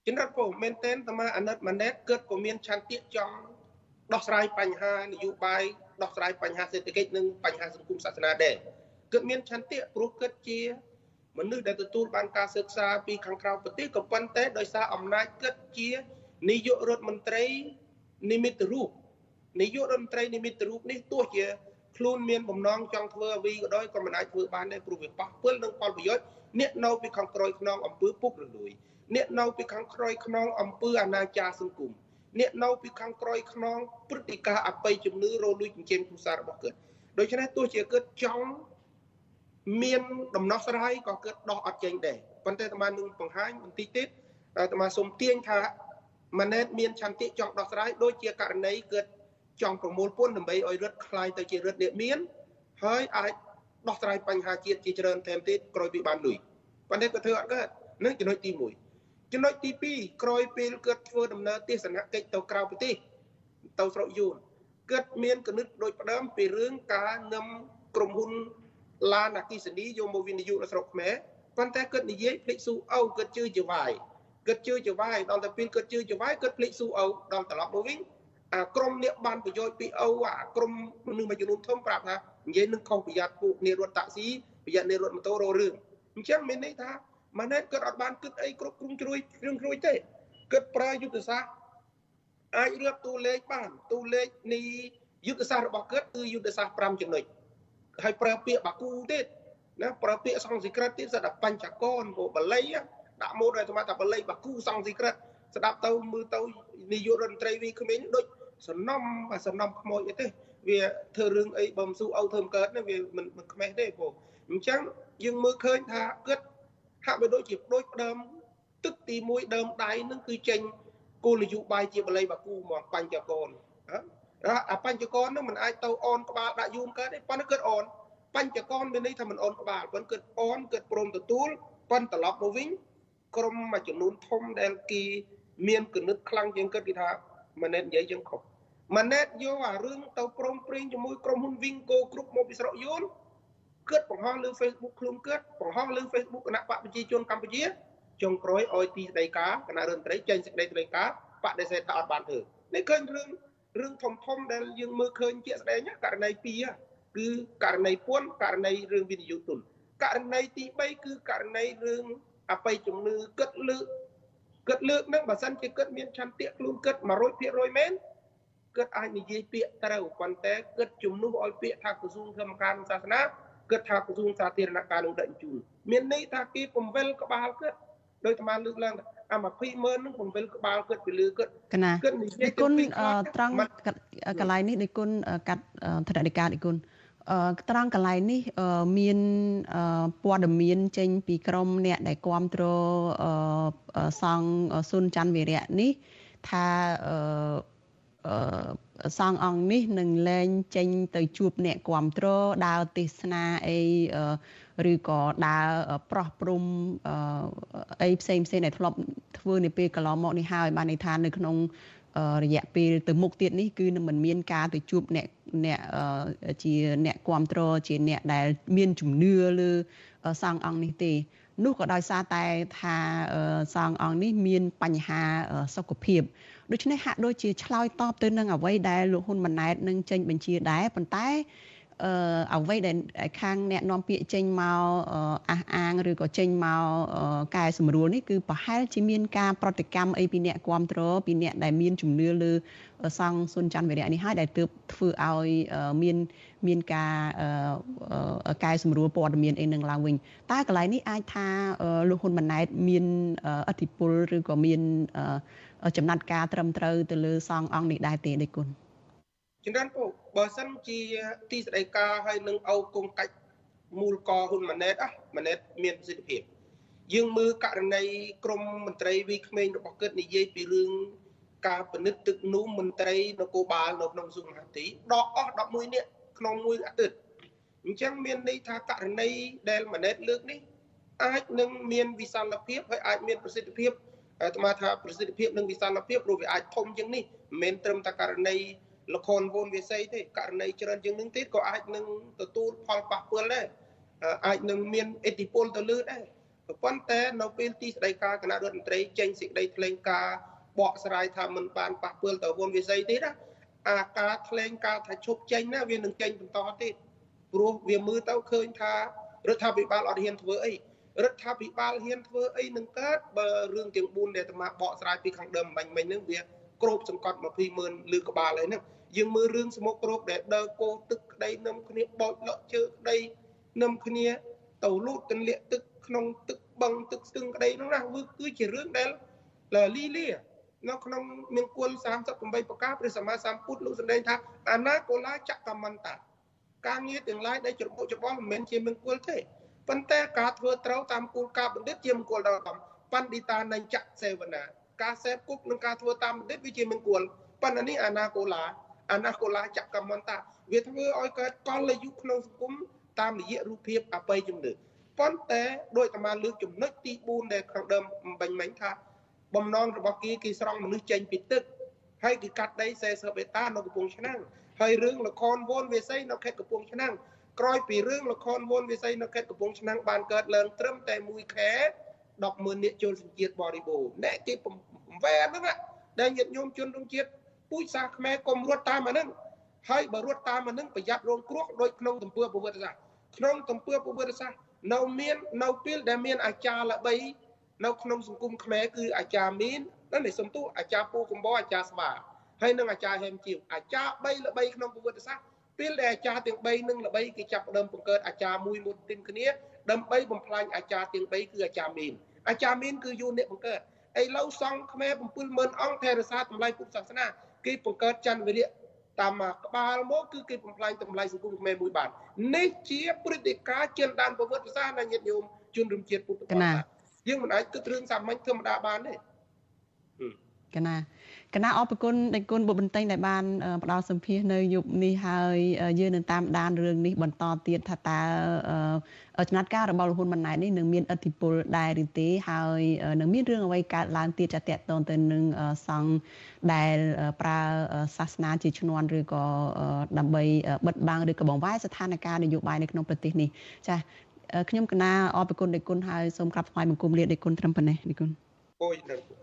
ជំរាបពូមែនតែនតាមាអាណិតម៉ាណែតគិតក៏មានឆន្ទៈចង់ដោះស្រាយបញ្ហានយោបាយដោះស្រាយបញ្ហាសេដ្ឋកិច្ចនិងបញ្ហាសង្គមសាសនាដែរគិតមានឆន្ទៈព្រោះគិតជាមនុស្សដែលទទួលបានការសិក្សាពីខាងក្រៅប្រទេសក៏ប៉ុន្តែដោយសារអំណាចគិតជានាយករដ្ឋមន្ត្រីនិមិត្តរូបនាយករដ្ឋមន្ត្រីនិមិត្តរូបនេះទោះជា ខ្លួនមានបំណងចង់ធ្វើអ្វីក៏ដោយក៏មិនអាចធ្វើបានដែរព្រោះវាប៉ះពាល់នឹងផលប្រយោជន៍អ្នកនៅពីខាងក្រោយខ្នងអំពើពុករលួយអ្នកនៅពីខាងក្រោយខ្នងអំពើអនាចារសង្គមអ្នកនៅពីខាងក្រោយខ្នងព្រឹត្តិការណ៍អបិយជំនឿរលួយចិញ្ចឹមគ្រួសាររបស់គាត់ដូច្នេះទោះជាគាត់ចង់មានដំណោះស្រាយក៏គាត់ដោះអត់ចេញដែរប៉ុន្តែអាត្មានឹងបង្ហាញបន្តិចទៀតអាត្មាសូមទាញថាម៉ាណែតមានឆន្ទៈចង់ដោះស្រាយដូចជាករណីគាត់ ចង់ប្រមូលពន្ធដើម្បីឲ្យរដ្ឋคลายទៅជារដ្ឋអ្នកមានហើយអាចដោះស្រាយបញ្ហាជាតិជាច្រើនថែមទៀតក្រោយពីបានលុយប៉ុន្តែក៏ធ្វើអត់កើតនឹងចំណុចទី1ចំណុចទី2ក្រោយពេលគាត់ធ្វើដំណើរទស្សនកិច្ចទៅក្រៅប្រទេសទៅស្រុកយួនគាត់មានគណិតដូចផ្ដើមពីរឿងការនឹមក្រុមហ៊ុនឡានអគិសនីយកមកវិនិយោគនៅស្រុកខ្មែរប៉ុន្តែគាត់និយាយភ្លេចស៊ូអូគាត់ជឿជាវាយគាត់ជឿជាវាយដល់តែពេលគាត់ជឿជាវាយគាត់ភ្លេចស៊ូអូដល់ត្រឡប់មកវិញ អាក្រុមអ្នកបានប្រយោជន៍ពីអូអាក្រុមមនុស្សមួយចំនួនធំប្រាប់ថានិយាយនឹងខុសប្រយ័ត្នពួកអ្នករត់តាក់ស៊ីប្រយ័ត្នអ្នករត់ម៉ូតូរោរឿងអញ្ចឹងមានន័យថាម៉ាណែតគាត់អត់បានគិតអីគ្រប់គ្រងជ្រួយគ្រឿងជ្រួយទេគិតប្រើយុទ្ធសាស្ត្រអាចរៀបតួលេខបានតួលេខនៃយុទ្ធសាស្ត្ររបស់គាត់គឺយុទ្ធសាស្ត្រ5ចំណុចហើយប្រើពាក្យបាគូទៀតណាប្រើពាក្យសង្ស្ក្រឹតទៀតស្ដាប់បញ្ចកនពោបល័យដាក់ម៉ូតឲ្យស្មាតថាបល័យបាគូសង្ស្ក្រឹតស្ដាប់ទៅមើលទៅនាយករដ្ឋមន្ត្រីវីក្មេងដូច សំណំសំណំខ្មោចអីទេវាធ្វើរឿងអីបំស៊ូអោធ្វើមិនកើតទេវាមិនមិនខ្មេះទេបងអញ្ចឹងយើងមើលឃើញថាគិតហាក់បីដូចជាដូចដើមទឹកទី1ដើមដៃនឹងគឺចេញគោលនយោបាយជាបល័យបាគូមកបញ្ចកនអាបញ្ចកននឹងមិនអាចទៅអនក្បាលដាក់យូនកើតទេប៉ុន្តែគិតអនបញ្ចកនមានន័យថាមិនអនក្បាលប៉ុន្តែគិតអនគិតព្រមទទួលប៉ុន្តែត្រឡប់មកវិញក្រុមមួយចំនួនធំដែលគេមានគណិតខ្លាំងជាងគិតគេថា ម៉ាណែតនិយាយចឹងខុសម៉ាណែតយកអារឿងទៅព្រមព្រៀងជាមួយក្រុមហ៊ុន Wingo Group មកពីស្រុកយួនគិតបង្ហោះលើ Facebook ខ្លួនគិតបង្ហោះលើ Facebook គណៈបកប្រជាជនកម្ពុជាចុងក្រោយឲ្យទីស្តីការគណៈរដ្ឋមន្ត្រីចេញសេចក្តីថ្លែងការណ៍បដិសេធថាអត់បានធ្វើនេះឃើញរឿងរឿងធំធំដែលយើងមើលឃើញជាក់ស្ដែងករណីពីរគឺករណីពួនករណីរឿងវិនិយោគទុនករណីទី3គឺករណីរឿងអបិយជំនឿគិតលើក គិតលើកនឹងបើសិនជាគិតមានឆន្ទៈខ្លួនគិត100%មែនគិតអាចនិយាយពាក្យត្រូវប៉ុន្តែគិតជំនួសឲ្យពាក្យថាក្រសួងធម្មការសាសនាគិតថាក្រសួងសាធារណការនឹងដឹកជញ្ជូនមានន័យថាគេពំវិលក្បាលគិតដោយអាលើកឡើងអា20ម៉ឺននឹងពំវិលក្បាលគិតពីលើគិតគិតនិយាយគុណត្រង់កន្លែងនេះដោយគុណកាត់ធនធានដោយគុណ ត្រង់កន្លែងនេះមានព័ត៌មានចេញពីក្រមអ្នកដែលគ្រប់គ្រងសង្ឃសុនច័ន្ទវិរៈនេះថាសង្ឃអង្គនេះនឹងលែងចេញទៅជួបអ្នកគ្រប់គ្រងដើរទេសនាអីឬក៏ដើរប្រោះព្រំអីផ្សេងផ្សេងដែលធ្លាប់ធ្វើនៅពេលកន្លងមកនេះហើយបានន័យថានៅក្នុង រយៈពេលទៅមុខទៀតនេះគឺនឹងមិនមានការទៅជួបអ្នកអ្នកជាអ្នកគ្រប់គ្រងជាអ្នកដែលមានជំនឿលើសង្ឃអង្គនេះទេនោះក៏ដោយសារតែថាសង្ឃអង្គនេះមានបញ្ហាសុខភាពដូច្នេះហាក់ដូចជាឆ្លើយតបទៅនឹងអ្វីដែលលោកហ៊ុនម៉ាណែតនឹងចេញបញ្ជាដែរប៉ុន្តែ អឺអ្វីដែលខាងអ្នកនាំពាក្យចេញមកអះអាងឬក៏ចេញមកកែសម្រួលនេះគឺប្រហែលជាមានការប្រតិកម្មអីពីអ្នកគ្រប់គ្រងពីអ្នកដែលមានជំនឿលើសង្ឃសុនច័ន្ទវិរៈនេះហើយដែលទើបធ្វើឲ្យមានមានការកែសម្រួលព័ត៌មានអីនឹងឡើងវិញតើកន្លែងនេះអាចថាលោកហ៊ុនម៉ាណែតមានអធិបុលឬក៏មានចំណាត់ការត្រឹមត្រូវទៅលើសង្ឃអង្គនេះដែរទេដូចគុណជំរាបពូ បើសិនជាទីស្តីការហើយនឹងអោគង្គកាច់មូលកហ៊ុនម៉ាណែតអះម៉ាណែតមានប្រសិទ្ធភាពយើងមើលករណីក្រមមន្ត្រីវិក្មេងរបស់គាត់និយាយពីរឿងការពិនិត្យទឹកនោះមន្ត្រីនគរបាលនៅក្នុងសួងហាទីដកអស់11នាក់ក្នុងមួយអាទិត្យអញ្ចឹងមានន័យថាករណីដែលម៉ាណែតលើកនេះអាចនឹងមានវិសាលភាពហើយអាចមានប្រសិទ្ធភាពអាត្មាថាប្រសិទ្ធភាពនិងវិសាលភាពព្រោះវាអាចធំជាងនេះមិនមែនត្រឹមតែករណី លខនវូនវិស័យទេករណីច្រើនជាងនឹងទៀតក៏អាចនឹងទទួលផលប៉ះពាល់ដែរអាចនឹងមានឥទ្ធិពលទៅលើដែរប៉ុន្តែនៅពេលទីស្តីការគណៈរដ្ឋមន្ត្រីចេញសេចក្តីថ្លែងការណ៍បកស្រាយថាមិនបានប៉ះពាល់ទៅវូនវិស័យទេណាអាការថ្លែងការណ៍ថាឈប់ចេញណាវានឹងចេញបន្តទៀតព្រោះវាមើលទៅឃើញថារដ្ឋាភិបាលអត់ហ៊ានធ្វើអីរដ្ឋាភិបាលហ៊ានធ្វើអីនឹងកើតបើរឿងទាំង4ដែលអាត្មាបកស្រាយពីខាងដើមបាញ់មិញហ្នឹងវាគ្របសង្កត់20ម៉ឺនលើក្បាលហើយហ្នឹង យើងមើលរឿងស្មុកគ្របដែលដើរគោទឹកក្តីនឹមគ្នាបោចលក់ជើក្តីនឹមគ្នាទៅលូតទន្លាក់ទឹកក្នុងទឹកបឹងទឹកស្ទឹងក្តីហ្នឹងណាវាគឺជារឿងដែលលីលានៅក្នុងមង្គល38ប្រការព្រះសម្មាសម្ពុទ្ធលោកសម្ដែងថាអនាគលាចកម្មន្តាការងារទាំងឡាយដែលច្របូកច្របល់មិនមែនជាមង្គលទេប៉ុន្តែការធ្វើត្រូវតាមគោលការណ៍បណ្ឌិតជាមង្គលដល់កំបណ្ឌិតានឹងចៈសេវនាការសេពគប់និងការធ្វើតាមបណ្ឌិតវាជាមង្គលប៉ុន្តែនេះអនាគលា អនាគលាចកម្មន្តាវាធ្វើឲ្យកើតកលយុក្នុងសង្គមតាមរយៈរូបភាពអបិយជំនឿប៉ុន្តែដោយអាត្មាលើកចំណុចទី4ដែលខាងដើមបាញ់មិញថាបំណងរបស់គេគេស្រង់មនុស្សចេញពីទឹកហើយគេកាត់ដី40បេតានៅកំពង់ឆ្នាំងហើយរឿងលខនវនវិស័យនៅខេត្តកំពង់ឆ្នាំងក្រោយពីរឿងលខនវនវិស័យនៅខេត្តកំពង់ឆ្នាំងបានកើតឡើងត្រឹមតែមួយខែ100,000នាក់ចូលសញ្ជាតិបរិបូរណ៍អ្នកគេបំវែហ្នឹងដែលញាតិញោមជនរួមជាតិ ពូជសាសខ្មែរកុំរត់តាមអាហ្នឹងហើយបើរត់តាមអាហ្នឹងប្រយ័ត្នរងគ្រោះដោយក្នុងទំពើប្រវត្តិសាស្ត្រក្នុងទំពើប្រវត្តិសាស្ត្រនៅមាននៅពេលដែលមានអាចារ្យល្បីនៅក្នុងសង្គមខ្មែរគឺអាចារ្យមីនนั่นឯសំទោអាចារ្យពូកំបោអាចារ្យស្វាហើយនឹងអាចារ្យហេមជីវអាចារ្យ3ល្បីក្នុងប្រវត្តិសាស្ត្រពេលដែលអាចារ្យទាំង3នឹងល្បីគេចាប់ផ្ដើមបង្កើតអាចារ្យមួយមួយទិនគ្នាដើម្បីបំផ្លាញអាចារ្យទាំង3គឺអាចារ្យមីនអាចារ្យមីនគឺយូនអ្នកបង្កើតឥឡូវសង្ឃខ្មែរ70000អង្គថែរក្សាតម្លៃពុទ្ធសាសនា គេបង្កើតច័ន្ទវិរៈតាមក្បាលមកគឺគេបំផ្លាញតម្លៃសង្គមខ្មែរមួយបាននេះជាព្រឹត្តិការណ៍ចិនដានប្រវត្តិសាស្ត្រណាញាតិញោមជនរួមជាតិពុទ្ធបរិស័ទយើងមិនអាចគិតរឿងសាមញ្ញធម្មតាបានទេកណា កណាអរគុណដេចគុណបុបន្ទែងដែលបានផ្ដល់សម្ភារនៅយប់នេះហើយយើងនឹងតាមដានរឿងនេះបន្តទៀតថាតើចំណាត់ការរបស់លហ៊ុនម៉ាណែតនេះនឹងមានឥទ្ធិពលដែរឬទេហើយនឹងមានរឿងអ្វីកើតឡើងទៀតចាតតទៅនឹងសង្ឃដែលប្រើសាសនាជាឈ្នន់ឬក៏ដើម្បីបិទបាំងឬក៏បង្វែរស្ថានភាពនយោបាយនៅក្នុងប្រទេសនេះចាខ្ញុំកណាអរគុណដេចគុណហើយសូមក្រាបថ្វាយបង្គំលាដេចគុណត្រឹមប៉ុណ្ណេះដេចគុណអូយត្រឹម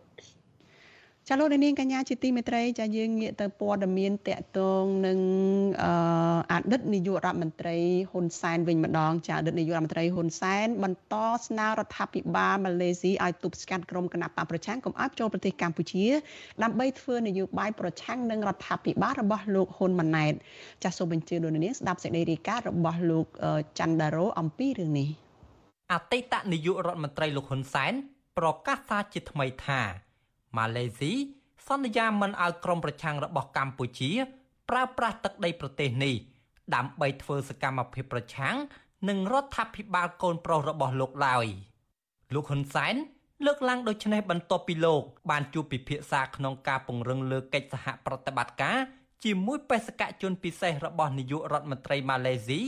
ចាលោកនាងកញ្ញាជាទីមេត្រីចាយើងងាកទៅព័ត៌មានតកតងនឹងអតីតនាយករដ្ឋមន្ត្រីហ៊ុនសែនវិញម្ដងចាអតីតនាយករដ្ឋមន្ត្រីហ៊ុនសែនបន្តស្នើរដ្ឋាភិបាលម៉ាឡេស៊ីឲ្យទប់ស្កាត់ក្រុមគណៈបកប្រឆាំងកុំឲ្យចូលប្រទេសកម្ពុជា ដើម្បីធ្វើនយោបាយប្រឆាំងនឹងរដ្ឋាភិបាលរបស់លោកហ៊ុនម៉ាណែតចាសសូមបញ្ជើញលោកនាងស្ដាប់សេចក្តីរាយការណ៍របស់លោកច័ន្ទដារ៉ូអំពីរឿងនេះអតីតនាយករដ្ឋមន្ត្រីលោកហ៊ុនសែនប្រកាសថាជាថ្មីថា ម៉ាឡេស៊ីសន្យាមិនឲ្យក្រុមប្រឆាំងរបស់កម្ពុជា ប្រើប្រាស់ទឹកដីប្រទេសនេះដើម្បីធ្វើសកម្មភាពប្រឆាំងនឹងរដ្ឋាភិបាលកូនប្រុសរបស់លោកឡើយលោកហ៊ុនសែនលើកឡើងដូចនេះបន្ទាប់ពីលោក បានជួបពិភាក្សាក្នុងការពង្រឹងលើកិច្ចសហប្រតិបត្តិការជាមួយបេសកជនពិសេសរបស់នាយករដ្ឋមន្ត្រីម៉ាឡេស៊ី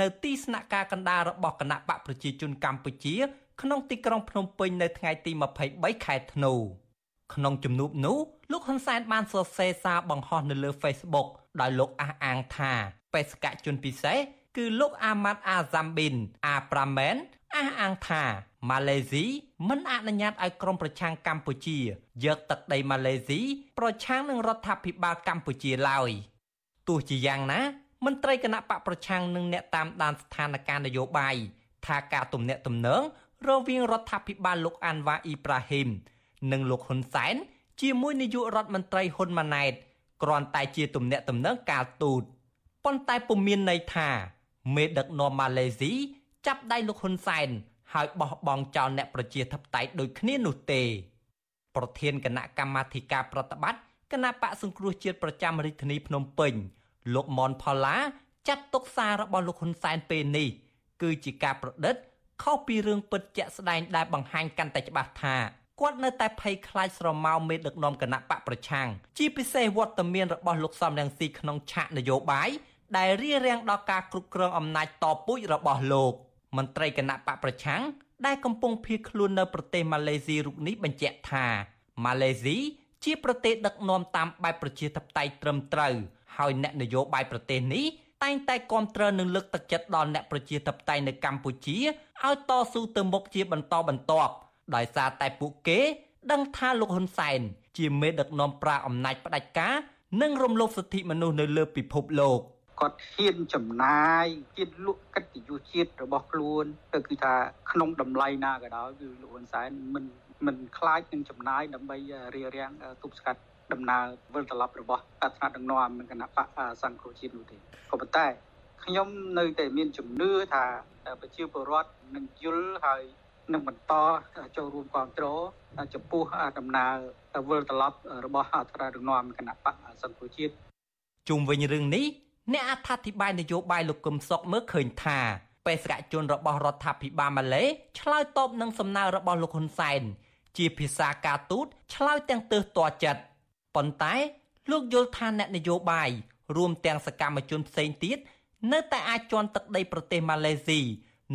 នៅទីស្នាក់ការកណ្ដាលរបស់គណៈបកប្រជាជនកម្ពុជា ក្នុងទីក្រុងភ្នំពេញនៅថ្ងៃទី23ខែធ្នូ ក្នុងជំនួបនោះលោកហ៊ុនសែនបានសរសេរសារបង្ហោះនៅលើ Facebook ដោយលោកអះអាងថាបេសកជនពិសេសគឺលោកអាម៉ាត់អាហ្សាំប៊ីនអាប្រាមែនអះអាងថាម៉ាឡេស៊ីមិនអនុញ្ញាតឲ្យក្រុមប្រឆាំងកម្ពុជាយកទឹកដីម៉ាឡេស៊ីប្រឆាំងនឹងរដ្ឋាភិបាលកម្ពុជាឡើយទោះជាយ៉ាងណាមន្ត្រីគណៈបកប្រឆាំងនិងអ្នកតាមដានស្ថានភាពនយោបាយថាការទំនាក់ទំនងរវាងរដ្ឋាភិបាលលោកអាន់វ៉ាអ៊ីប្រាហ៊ីម និងលោកហ៊ុនសែនជាមួយនាយករដ្ឋមន្ត្រីហ៊ុនម៉ាណែតគ្រាន់តែជាទំនាក់ទំនងការទូតប៉ុន្តែពុំមានន័យថាមេដឹកនាំម៉ាឡេស៊ីចាប់ដៃលោកហ៊ុនសែនហើយបោះបង់ចោលអ្នកប្រជាធិបតេយ្យដូចគ្នានោះទេ ប្រធានគណៈកម្មាធិការប្រតិបត្តិគណៈបកសង្គ្រោះជាតិប្រចាំរាជធានីភ្នំពេញ លោកមនផល្លាចាត់ទុកសាររបស់លោកហ៊ុនសែនពេលនេះគឺជាការប្រឌិតខុសពីរឿងពិតជាក់ស្ដែងដែលបង្ហាញកាន់តែច្បាស់ថា គាត់នៅតែភ័យខ្លាចស្រមោលមេដឹកនាំគណៈបកប្រឆាំងជាពិសេសវត្តមានរបស់លោកសំរងស៊ីក្នុងឆាកនយោបាយដែលរារាំងដល់ការគ្រប់គ្រងអំណាចតពូជរបស់លោកមន្ត្រីគណៈបកប្រឆាំងដែលកំពុងភៀសខ្លួននៅប្រទេសម៉ាឡេស៊ីរូបនេះបញ្ជាក់ថាម៉ាឡេស៊ីជាប្រទេសដឹកនាំតាមបែបប្រជាធិបតេយ្យត្រឹមត្រូវហើយអ្នកនយោបាយប្រទេសនេះតែងតែគាំទ្រនិងលើកទឹកចិត្តដល់អ្នកប្រជាធិបតេយ្យនៅកម្ពុជាឲ្យតស៊ូទៅមុខជាបន្តបន្ទាប់ ដោយសារតែពួកគេដឹងថាលោកហ៊ុនសែនជាមេដឹកនាំប្រើអំណាចផ្ដាច់ការនិងរំលោភសិទ្ធិមនុស្សនៅលើពិភពលោកគាត់ហ៊ានចំណាយជៀនលក់កិត្តិយសជាតិរបស់ខ្លួនទៅគឺថាក្នុងតម្លៃណាក៏ដោយគឺលោកហ៊ុនសែនមិនមិនខ្លាចនឹងចំណាយដើម្បីរារាំងទប់ស្កាត់ដំណើរវិលត្រឡប់របស់អាថ្នាក់ដឹកនាំនិងគណៈបកសង្គ្រោះជាតិនោះទេក៏ប៉ុន្តែខ្ញុំនៅតែមានជំនឿថាប្រជាពលរដ្ឋនឹងយល់ហើយ នឹងបន្តចូលរួមគ្រប់គ្រងចំពោះដំណើរវិលត្រឡប់របស់អត្រាដឹកនាំគណៈបកសង្គ្រោះជាតិជុំវិញរឿងនេះអ្នកអត្ថាធិប្បាយនយោបាយលោកកឹមសុខមើលឃើញថាបេសកជនរបស់រដ្ឋាភិបាលម៉ាឡេឆ្លើយតបនឹងសំណើរបស់លោកហ៊ុនសែនជាភាសាការទូតឆ្លើយទាំងទើសតចិត្តប៉ុន្តែលោកយល់ថាអ្នកនយោបាយរួមទាំងសកម្មជនផ្សេងទៀតនៅតែអាចជន់ទឹកដីប្រទេសម៉ាឡេស៊ី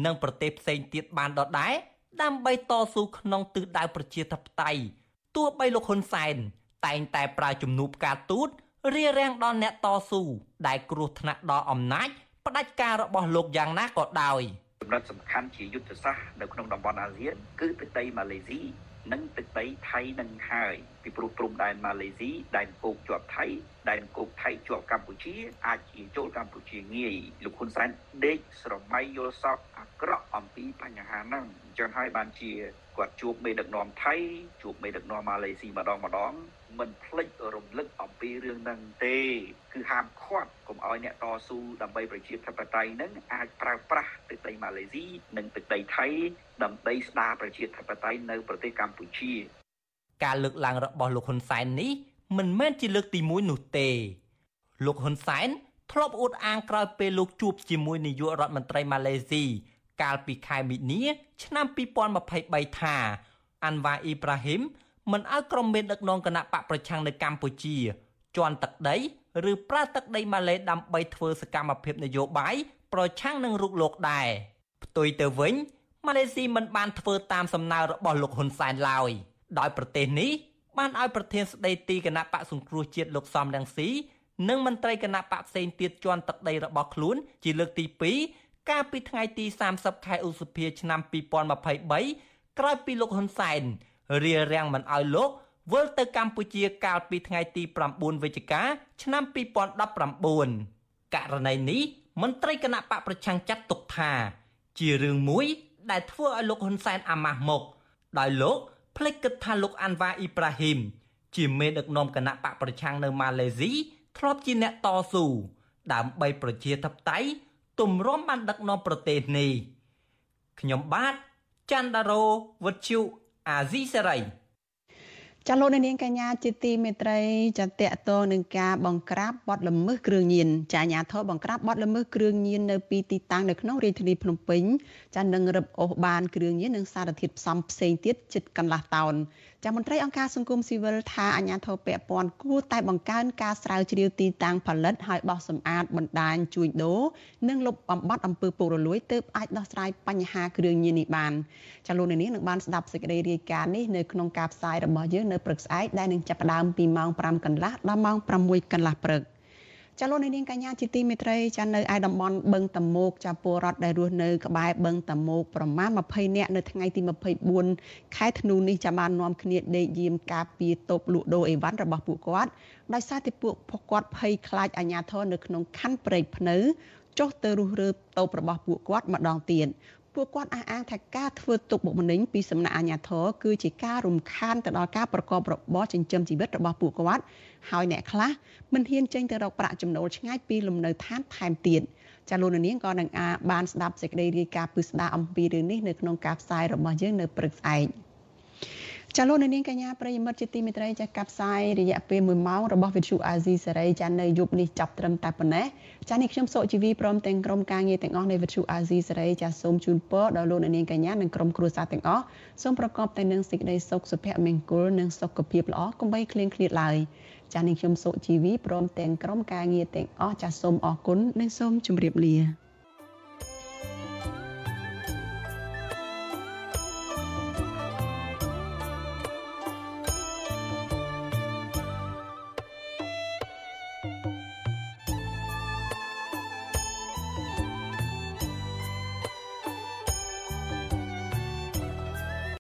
និងប្រទេសផ្សេងទៀតបានដដែល ដើម្បីតស៊ូក្នុងទិសដៅប្រជាធិបតេយ្យទោះបីលោកហ៊ុនសែនតែងតែប្រើជំនួបការទូតរារាំងដល់អ្នកតស៊ូដែលគ្រោះថ្នាក់ដល់អំណាចផ្ដាច់ការរបស់លោកយ៉ាងណាក៏ដោយចំណុចសំខាន់ជាយុទ្ធសាស្ត្រនៅក្នុងតំបន់អាស៊ានគឺទឹកដីម៉ាឡេស៊ីនិងទឹកដីថៃនឹងហើយពីព្រោះព្រំដែនម៉ាឡេស៊ីដែនគោកជាប់ថៃដែនគោកថៃជាប់កម្ពុជាអាចជាចូលកម្ពុជាងាយលោកហ៊ុនសែនដេកស្រមៃយល់សពអា ក្រក់អំពីបញ្ហាហ្នឹងអញ្ចឹងហើយបានជាគាត់ជួបមេដឹកនាំថៃជួបមេដឹកនាំម៉ាឡេស៊ីម្ដងម្ដងមិនភ្លេចរំលឹកអំពីរឿងហ្នឹងទេគឺហាមឃាត់កុំឲ្យអ្នកតស៊ូដើម្បីប្រជាធិបតេយ្យហ្នឹងអាចប្រើប្រាស់ទឹកដីម៉ាឡេស៊ីនិងទឹកដីថៃដើម្បីស្ដារប្រជាធិបតេយ្យនៅប្រទេសកម្ពុជា ការលើកឡើងរបស់លោកហ៊ុនសែននេះមិនមែនជាលើកទី1នោះទេ លោកហ៊ុនសែនធ្លាប់អួតអាងក្រោយពេលលោកជួបជាមួយនាយករដ្ឋមន្ត្រីម៉ាឡេស៊ី កាលពីខែមីនា ឆ្នាំ2023ថាអាន់វ៉ាអ៊ីប្រាហ៊ីមមិនឲ្យក្រុមមេដឹកនាំគណៈបកប្រឆាំងនៅកម្ពុជាជន់ទឹកដីឬប្រើទឹកដីម៉ាឡេដើម្បីធ្វើសកម្មភាពនយោបាយប្រឆាំងនឹងរុកលោកដែរផ្ទុយទៅវិញម៉ាឡេស៊ីមិនបានធ្វើតាមសំណើរបស់លោកហ៊ុនសែនឡើយដោយប្រទេសនេះបានឲ្យប្រធានស្ដីទីគណៈបកសង្គ្រោះជាតិលោកសំរងស៊ីនិងមន្ត្រីគណៈបកផ្សេងទៀតជន់ទឹកដីរបស់ខ្លួនជាលើកទី2 កាលពីថ្ងៃទី30ខែឧសភាឆ្នាំ2023ក្រោយពីលោកហ៊ុនសែនរារាំងមិនឲ្យលោកវិលទៅកម្ពុជាកាលពីថ្ងៃទី9វិច្ឆិកាឆ្នាំ2019ករណីនេះមន្ត្រីគណៈបកប្រឆាំងចាត់ទុកថា ជារឿងមួយដែលធ្វើឲ្យលោកហ៊ុនសែនអាម៉ាស់មុខដោយលោកភ្លេចគិតថាលោកអាន់វ៉ាអ៊ីប្រាហ៊ីមជាមេដឹកនាំគណៈបកប្រឆាំងនៅម៉ាឡេស៊ីធ្លាប់ជាអ្នកតស៊ូដើម្បីប្រជាធិបតេយ្យ ទម្រាំបានដឹកនាំប្រទេសនេះខ្ញុំបាទច័ន្ទដារោវុទ្ធុអាស៊ីសេរីចាលោកនាងកញ្ញាជាទីមេត្រីចាតកតងនឹងការបង្ក្រាបបទល្មើសគ្រឿងញៀនចាអាញាធរបង្ក្រាបបទល្មើសគ្រឿងញៀននៅពីទីតាំងនៅក្នុងរាជធានីភ្នំពេញចានឹងរឹបអូសបានគ្រឿងញៀននិងសារធាតុផ្សំផ្សេងទៀតជិតកន្លះតោន ចាមន្ត្រីអង្គការសង្គមស៊ីវិលថាអាញាធរពពាន់គួរតែបង្កើនការស្រាវជ្រាវទីតាំងផលិតឲ្យបោះសម្អាតបណ្ដាញជួញដូរនិងលុបបំបាត់អំពើពុករលួយទើបអាចដោះស្រាយបញ្ហាគ្រឿងញៀននេះបានចាលោកនាងនឹងបានស្ដាប់សេចក្តីរាយការណ៍នេះនៅក្នុងការផ្សាយរបស់យើងនៅព្រឹកស្អែកដែលនឹងចាប់ផ្ដើមពីម៉ោង5កន្លះដល់ម៉ោង6កន្លះព្រឹក ចាលោកនាងកញ្ញាជាទីមេត្រីចានៅឯតំបន់បឹងតមោកចាពលរដ្ឋដែលរស់នៅក្បែរបឹងតមោកប្រមាណ20នាក់នៅថ្ងៃទី24ខែធ្នូនេះចាបាននាំគ្នាដេកយាមការពារតូបលក់ដូរអីវ៉ាន់របស់ពួកគាត់ដោយសារតែពួកគាត់ភ័យខ្លាចអាជ្ញាធរនៅក្នុងខណ្ឌព្រែកភ្នៅចុះទៅរុះរើតូបរបស់ពួកគាត់ម្ដងទៀត ពួកគាត់អះអាងថាការធ្វើទុកបុកម្នេញពីសំណាក់អាជ្ញាធរគឺជាការរំខានទៅដល់ការប្រកបរបរចិញ្ចឹមជីវិតរបស់ពួកគាត់ហើយអ្នកខ្លះមិនហ៊ានចេញទៅរកប្រាក់ចំណូលឆ្ងាយពីលំនៅឋានថែមទៀតចាលោកនាងក៏នឹងអាបានស្ដាប់សេចក្តីរាយការណ៍ពិស្ដារអំពីរឿងនេះនៅក្នុងការផ្សាយរបស់យើងនៅព្រឹកស្អែក ចាលោកនាងកញ្ញាប្រិយមិត្តជាទីមេត្រីចាកັບផ្សាយរយៈពេល1ម៉ោងរបស់វិទ្យុអាស៊ីសេរីចានៅយប់នេះចាប់ត្រឹមតែប៉ុណ្ណេះចានេះខ្ញុំសុជីវីព្រមទាំងក្រុមការងារទាំងអស់នៃវិទ្យុអាស៊ីសេរីចាសូមជូនពរដល់លោកនាងកញ្ញានិងក្រុមគ្រួសារទាំងអស់សូមប្រកបតែនឹងសេចក្តីសុខសុភមង្គលនិងសុខភាពល្អកុំបីឃ្លៀងឃ្លាតឡើយចានេះខ្ញុំសុជីវីព្រមទាំងក្រុមការងារទាំងអស់ចាសូមអរគុណនិងសូមជម្រាបលា